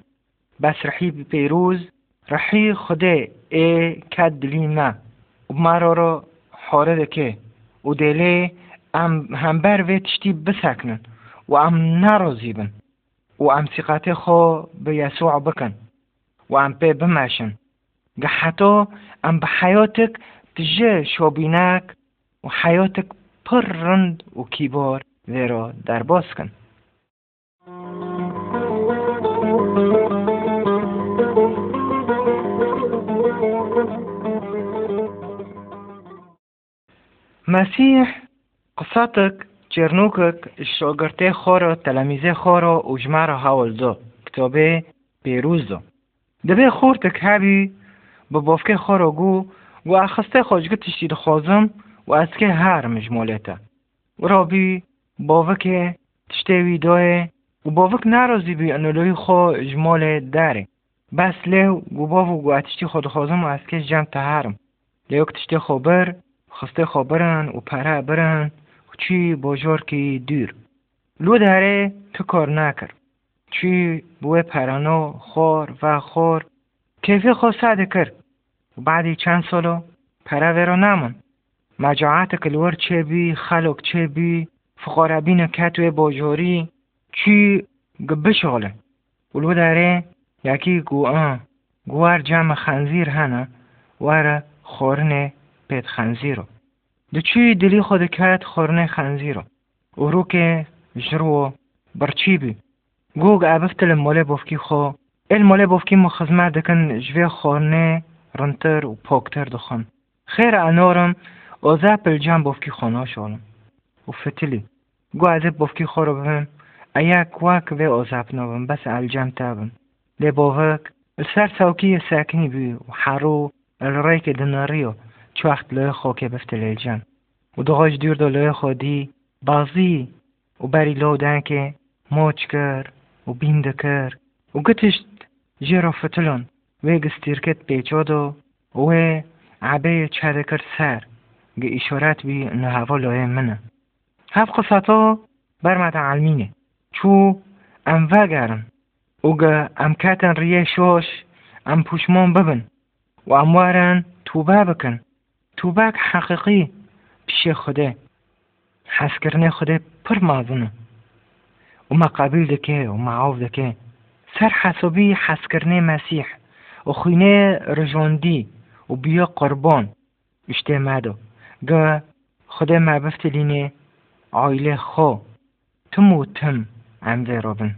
بەس ڕحی پێیرۆز ڕحی خودێ ئێ کات دلینا و مارۆڕۆ حۆرە دەکێ و دێلێ ئەم هەمبەر وێ تشتی بساکنن و ئەم ناڕۆزی بن. و ئەم سیقاتێ خۆ بە یاسوع بکەن و ئەم پێ بماشن بمشن حتی ام به حیاتک تجه شابینک و حیاتک پر رند و کیبار را در باز کن. مسیح قصاتك جرنوكك شاگرته خورا تلمیزه خورا و جمعه حوال دو کتابه پیروز دو دبه خورتک هبی به بافکه خورا گو و اخسته خوشگه تشتید خوازم و از که هر مجمولیتا و رابی باوک تشته ویدای و باوک نرازی بی انولوی خو جمال داره. بس لیو گو باو گو اتشتی خود خوازم و از که جمع تهرم لیوک تشتی خبر خسته خبرن و پره برن و چی باجار که دور لو داره تو کار نکر. چی بعدی چند سالو پره رو نمون. مجاعت کلور چه بی خلق چه بی فقاربین کتوی باجوری چی گبه شغله ولو داره یکی گو آن گوار جمع خنزیر هنه وره خورنه پیت خنزیرو. دو چی دلی خود کت خورنه خنزیرو؟ او رو که جرو برچی بی. گوگ ابفتل موله بفکی خو الموله بفکی مخزمه دکن جوی خورنه رنتر و پاکتر دخن خیر انارم اوزا پلجان بوفکی خانه شالم. و فتلی. گو از بوفکی خورو بهم ایاک واک و اوزاب نوبم بس الجام تابم. لی بوفک السر سوکی ساکنی بی و حرو الریک دناریو چو وقت لای خوکه بفتل الجان و دغاج دور دو لای خودی بازی و بری لودن که موچ کر و بینده کر و گتشت جیرو فتلون و گستیرکت پیچادو و عبه چه کرد سر. گه اشارت بی هوا لایه منه. هف قصاتا بر علمینه. چو ام وگرن و گه ام کتن ریه شوش ام پوشمان ببن. و ام وارن توبه توبه حقیقی پیش خوده. حس کرنه خوده پر مازنه. و ما قبیل دکه و معاف دکه. سر حسابی حس کرنه مسیح و خوینه رجاندی و بیا قربان. اشته مدو. گه خدا ما بفتلینه عائله خو. تم و تم عمده رابن.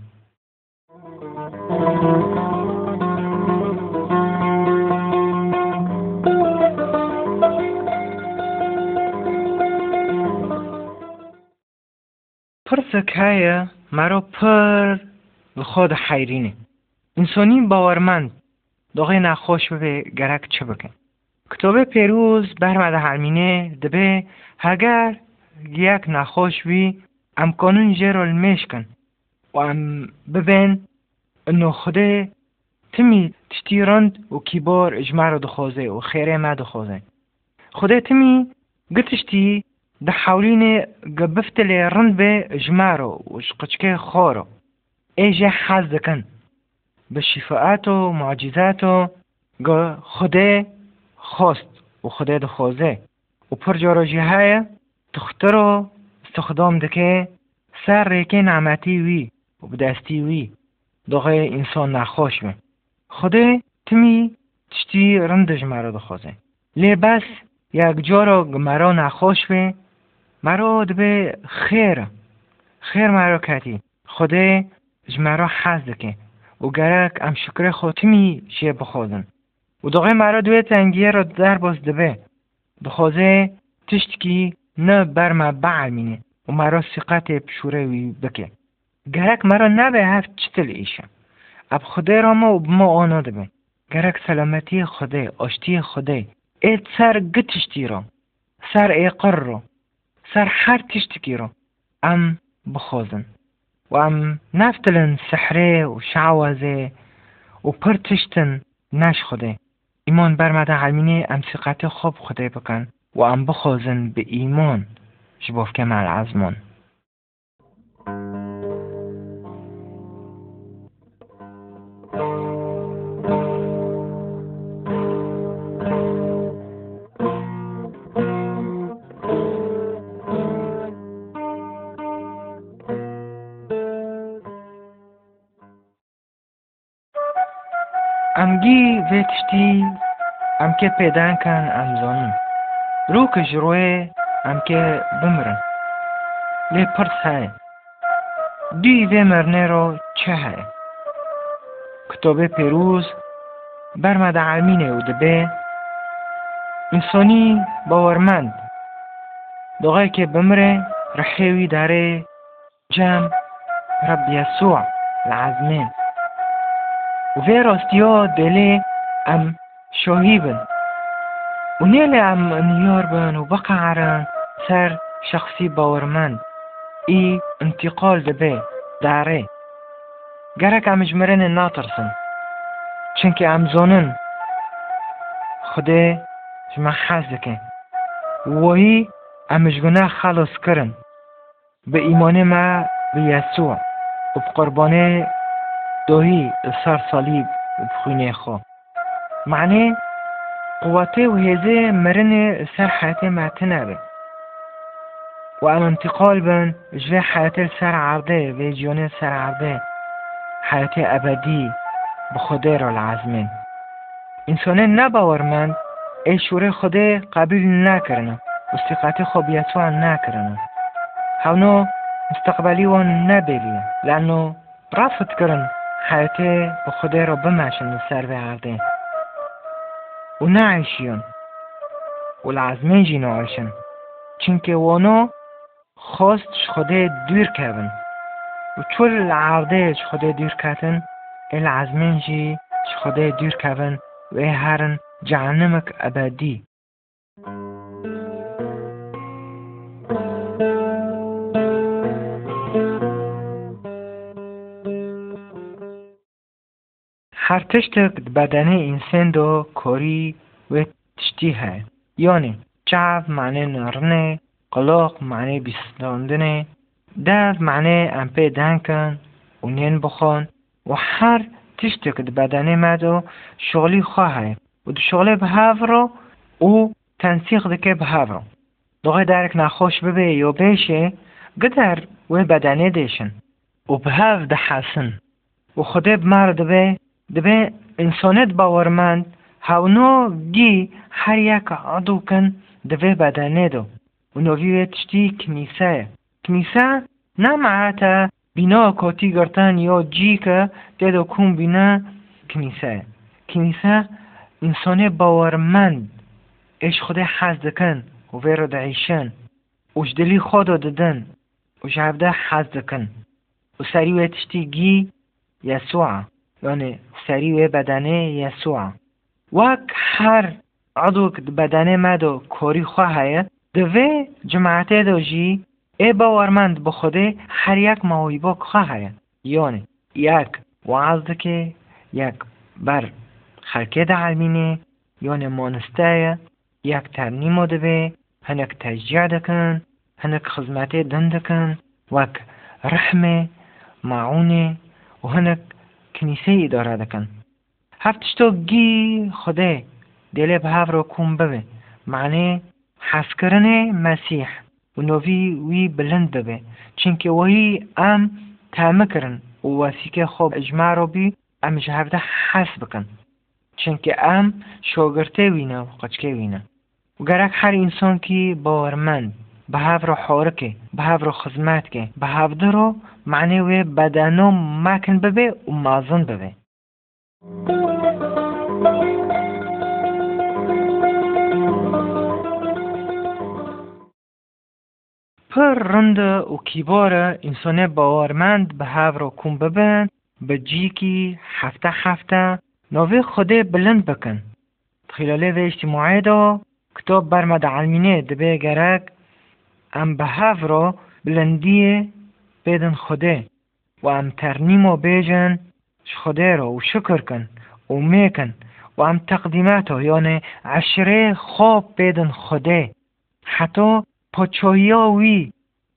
پرسک هایه مرا پر خود حیرینه. انسانی باورمند. داغی نخوش به گرک چه بکن. کتاب پیروز برمده هرمینه دبه هگر یک نخوش بی ام کنون جرال میشکن و ام ببین انو خوده تمی تشتیرند و کیبار اجمع رو دخوازه و خیره ما دخوازه. خوده تمی گتشتی ده حولین گبفتل رند به اجمع رو و شقچکه خورو ایجه حز دکن به شفاعت و معجزات و خوده خواست و خدا دخوازه. و پر جاراجی های تختر و استخدام دکه سر ریکه نعمتی وی و بدستی وی. دقه انسان نخوش به خدا تمی تشتی رندش مرا دخوازه. لی بس یک جارا مرا نخوش به مرا دبه خیر. خیر مرا کتی خدا مرا و گرک ام شکر خودمی شیه بخوازن. و دقه مرا دوی تنگیه را در باز دبه. بخوازه تشتکی نه بر ما بعل و مرا سقط پشوره وی بکه. گرک مرا نبه هفت چتل ایشم. اب خوده را ما و ما آنا دبه. گرک سلامتی خوده آشتی خوده اید سر گتشتی را. سر ایقر را. سر هر تشتکی را. ام بخوازن. ام نفتلن سحره و شعوازه و پر تشتن نش خوده. ایمان برمده علمینه ام سقط خوب خوده بکن و ام بخوزن به ایمان. جبوف کمال عزمان. که پیدا کن ام زانم رو که جروه ام که بمرن. لی پرس های دی وی مرنه رو چه های کتاب پیروز برمد علمینه و دبه. انسانی باورمند. دقای که بمره رحیوی داره جمع رب یسوع العزمین و في راستيا دلي ام شهيبن ونيلي ام انيار بن وبقعرن سر شخصي باورمند. اي انتقال دبي داره. گرک ام جمرن ناترسن. چنکه ام زونن. خدا جمع حزکن وهی ام جگنه خلاص کرن. به ایمان ما به یسوع. و قربانه داهی سر صلیب معنی قوتێ و هێزێ مرنێ معتنه حاتێ و وأما انتقال بن جوي حياتي لسر و فيجيوني سر عرضي حياتي أبدي بخدير العزمين إنساني نباورمند اي شوري قبیل نکرنه و استقاط خوبیتو هم نکرنه هونو مستقبلي لانو رفت کرن رافض كرن حياتي را بمشن سر عرضي عرده و نه عیشیان و لازمه جی نوشن چونکه وانو خواست خدا دور کبن و چول العرضه خدا دور کتن العزمین جی خدا دور کبن و هرن جهنمک ابدی. انسان دو کاری و تشتی های یعنی چاو معنی نرنه قلاق معنی بیستاندنه دست معنی امپه دنکن و نین بخون و هر تشتک بدنه مدو شغلی خواه و دو شغلی به رو او تنسیق دکه به رو. دوغه درک نخوش ببه یا بشه گدر و بدنه دیشن. و به ده حسن و خوده بمرد به دبه انسانیت باورمند هاونو گی هر یک عضو کن دبه بدنه دو و نوی تشتی کنیسه کنیسه نه معتا بینا کاتی گرتن یا جی که دیدو کون بینا کنیسه کنیسه انسان باورمند اش خود حز دکن و ویرو دعیشن و جدلی خود ددن و جهبده حز دکن و سری و تشتی گی یسوع یعنی و بدنه یسوع وک هر عضو بدنه مدو کوری خواه دوی جماعت دو جی ای باورمند به خوده هر یک مویبا خواه یعنی یک وعظ که یک بر خرکت علمینه یعنی مانسته یک ترنیم دوی هنک تشجیع دکن هنک خدمت دن دکن وک رحمه معونه و هنک کنیسه اداره دکن هفتشتو گی خوده دل به رو کن ببه. معنی حس کردن مسیح. و نوی وی بلند ببه. چونکه وی ام تامه کرن و واسیکه خوب اجماع رو بی ام جهبده حس بکن. چونکه ام شوگرته وینه و قچکه وینه و گرک هر انسان که باورمند به رو حارکه به رو خدمت که به رو معنی و بدنو مکن ببه و مازن ببه پر رند و کیبار انسان باورمند به رو کن ببن به جیکی هفته هفته نوی خوده بلند بکن. خلال و اجتماعی دا کتاب برمد علمینه دبه گرک ام به رو بلندی بدن خوده و ام ترنیم و بیجن خوده رو و شکر کن و میکن و ام تقدیمات یعنی عشره خواب بدن خوده. حتی پاچایی وی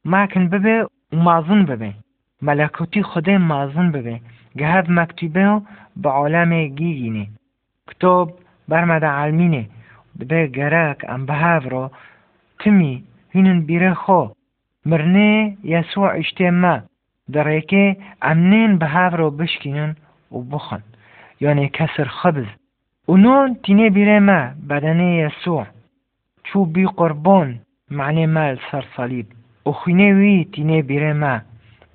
مکن ببه و مازن ببه. ملکوتی خوده مازن ببه. گهد مکتوبه به عالم گیگینه. کتاب برمده علمینه ببه گرک ام به رو تمی ҳинн бирехо мирне ясуа иштема дар яке амнен ба ҳавро бишкинин у бухон яъне каср хабз. Унон тине бирема бадане ясуа. Чӯби қурбон маъне мал сарсалиб. Ухиневи тине бирема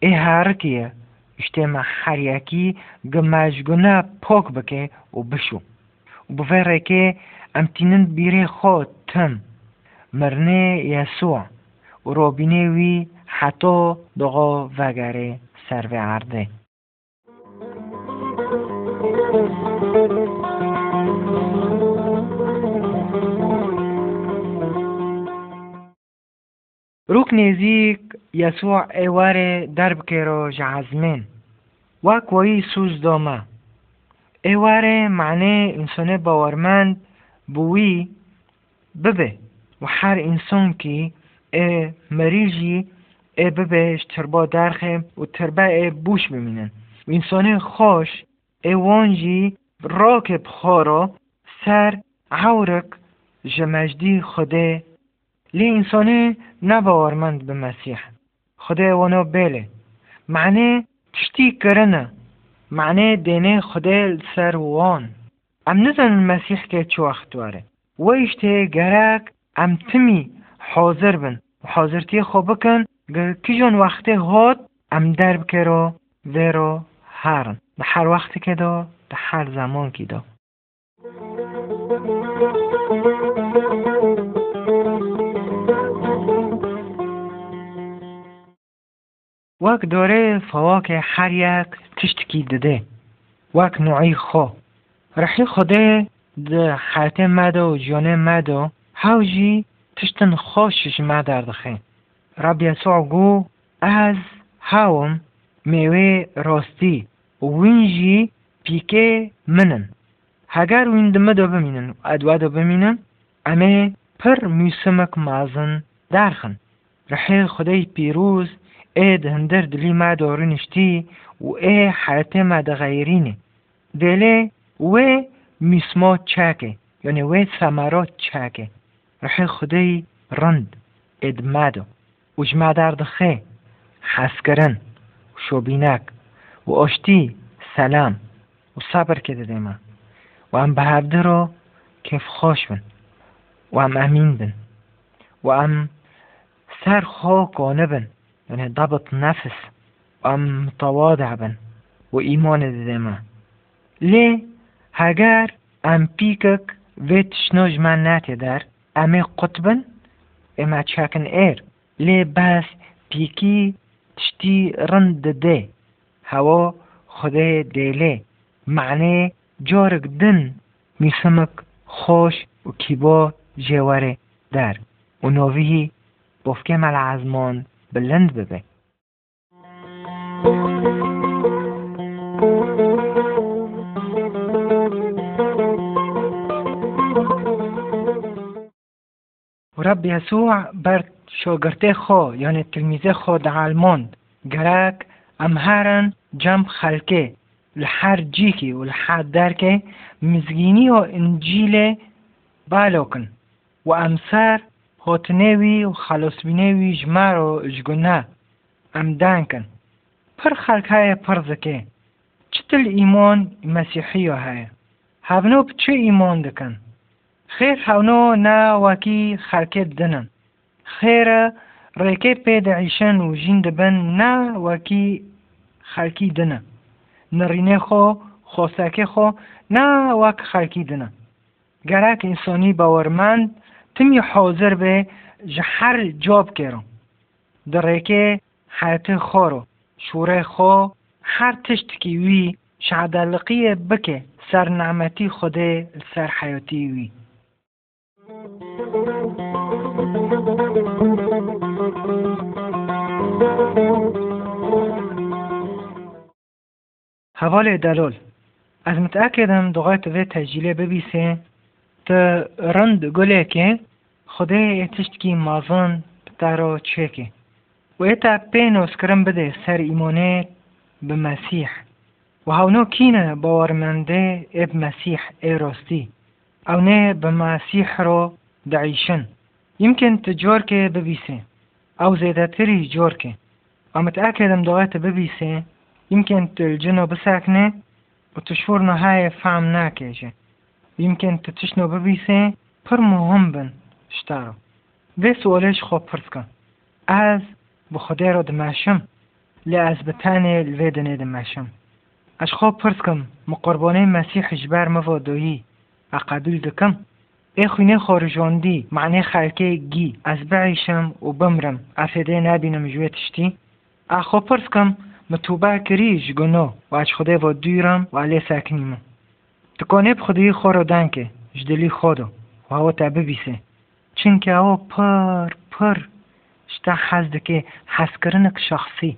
э ҳаркия иштема ҳар якӣ гамажгуна пок бике у бишу бувереке амтинин бире хо тим. بشو و بفره که ام تینن بیره خود تم مرنه یسوع و رابینه وی حتی دقا وگره سر و عرده روک نزیک یسوع ایوار درب که رو جعزمین و هر انسان که مریجی ببهش تربا درخه و تربا بوش بمینن و انسان خوش ای وانجی راکب خارا سر عورک جمجدی خوده لی انسانه نباورمند به مسیح. خوده وانا بله. معنی تشتی کرنه. معنی دینه خوده سر وان. ام نزن مسیح که چو وقت واره. و گرک امتمی حاضر بن حاضرتی خو بکن که جون وقتی هات ام درب که رو ورو هر ده هر وقتی که دا ده هر زمان که دا وک داره فواک هر یک تشت کی دده وک نوعی خو رحی خوده ده حیات مده و جانه مده ژیۆنێ مادە و هاوژی تشتن خۆشش ما دەردەخێ ڕەب یەسوع گوو ئەز هاوم مێوێ ڕۆستی وینژی پیکێ منن هەگەر ویندمەدە بمینن و ئەدوادە بمینن ئەمێ پر میوسمک مازن دارخن ڕحێ خدەی پیرۆز ئێد هەندەر دلی ما دۆڕنیشتی و ئێ حەتێ ما دەغەیرینێ دێلێ وێ میسمۆ چاکێ یعنی وێ سەمارۆ چاکێ ڕحێ خدەی ڕند ئێدمادۆ وژمادار رحي خدي رند ادمادو وجمع دار دخي حسكرن وشوبيناك واشتي سلام وصبر كده ديما وام بهرده رو كيف خوش بن. وام امين بن. وام سر خوكانه بن. يعني ضبط نفس. وام متواضع بن. وإيمان ديما ليه هاجر ام بيكك فيت شنوج من ناتي دار. ئەمێ قوتبن ئێمە چاکن ئێر لێ باس پیکی تشتی ڕند دێ هەوە خودێ دێلێ معنێ جۆرک دن میسمک خۆش و کیبۆ ژێوەرێ دەر و نۆڤهی بۆفکێ مەلە عزمۆن بلند ببێ ورب يسوع بر شاگرده خو یعنی تلمیزه خو دعالموند گرک امهرن جمع خلکه لحر جیکی و لحر درکه مزگینی و انجیل بالوکن و امسر هوتنوی و خلاصبینوی جمار و جگونه امدان کن پر خلک های پر زکه چتل ایمان مسیحی های هفنو بچه ایمان دکن خێر هەونۆ ناواکی خەرکێت دنن خێرە ڕێکەی پێدەعیشەن و ژین دەبن ناواکی خەرکی دنە نڕینێ خۆ خۆساکێ خۆ ناواک خەرکی دنە گەراک ئینسانی باوەرماند تمی حۆزر بێ ji her job kêro di rêkê hayetê xwe ro şûrê xwe her tiştekî wî şadeliqiyê bike ser nemetî Xwedê li ser heyatî wî حوالي دلول. از متأكدم دغات في تسجيلي ببيسي ترند قوليكي خدي تشتكي مازن بتارو تشيكي وإتا بينو سكرم بده سر إيماني بمسيح وهاونو كينا باورمنده اب مسيح ايروستي او نه بمسيح رو دعيشن يمكن تجور كي ببيسي او زيادة تري جور كي ومتأكدم دغات ببيسي يمكن تلجنو بساكنة وتشفورنو هاي فعم ناكيجي يمكن تتشنو ببيسي پر مهم بن شتارو ده سوالش خوب پرسکن از بخوده رو دماشم لی از بتانه الویدنه دماشم اش خوب پرسکم مقربانه مسیح جبر مفادویی اقابل دکم ای خوینه خارجاندی معنی خلکه گی از بعیشم و بمرم افیده نبینم جوی تشتی اخو پرس کم متوبه کریش گنو و اچ خوده و دیرم و علی سکنیم تکانه بخودی خورو دنکه جدلی خودو و هوا تا ببیسه چنکه هوا پر پر شتا حز دکه حز کرنک شخصی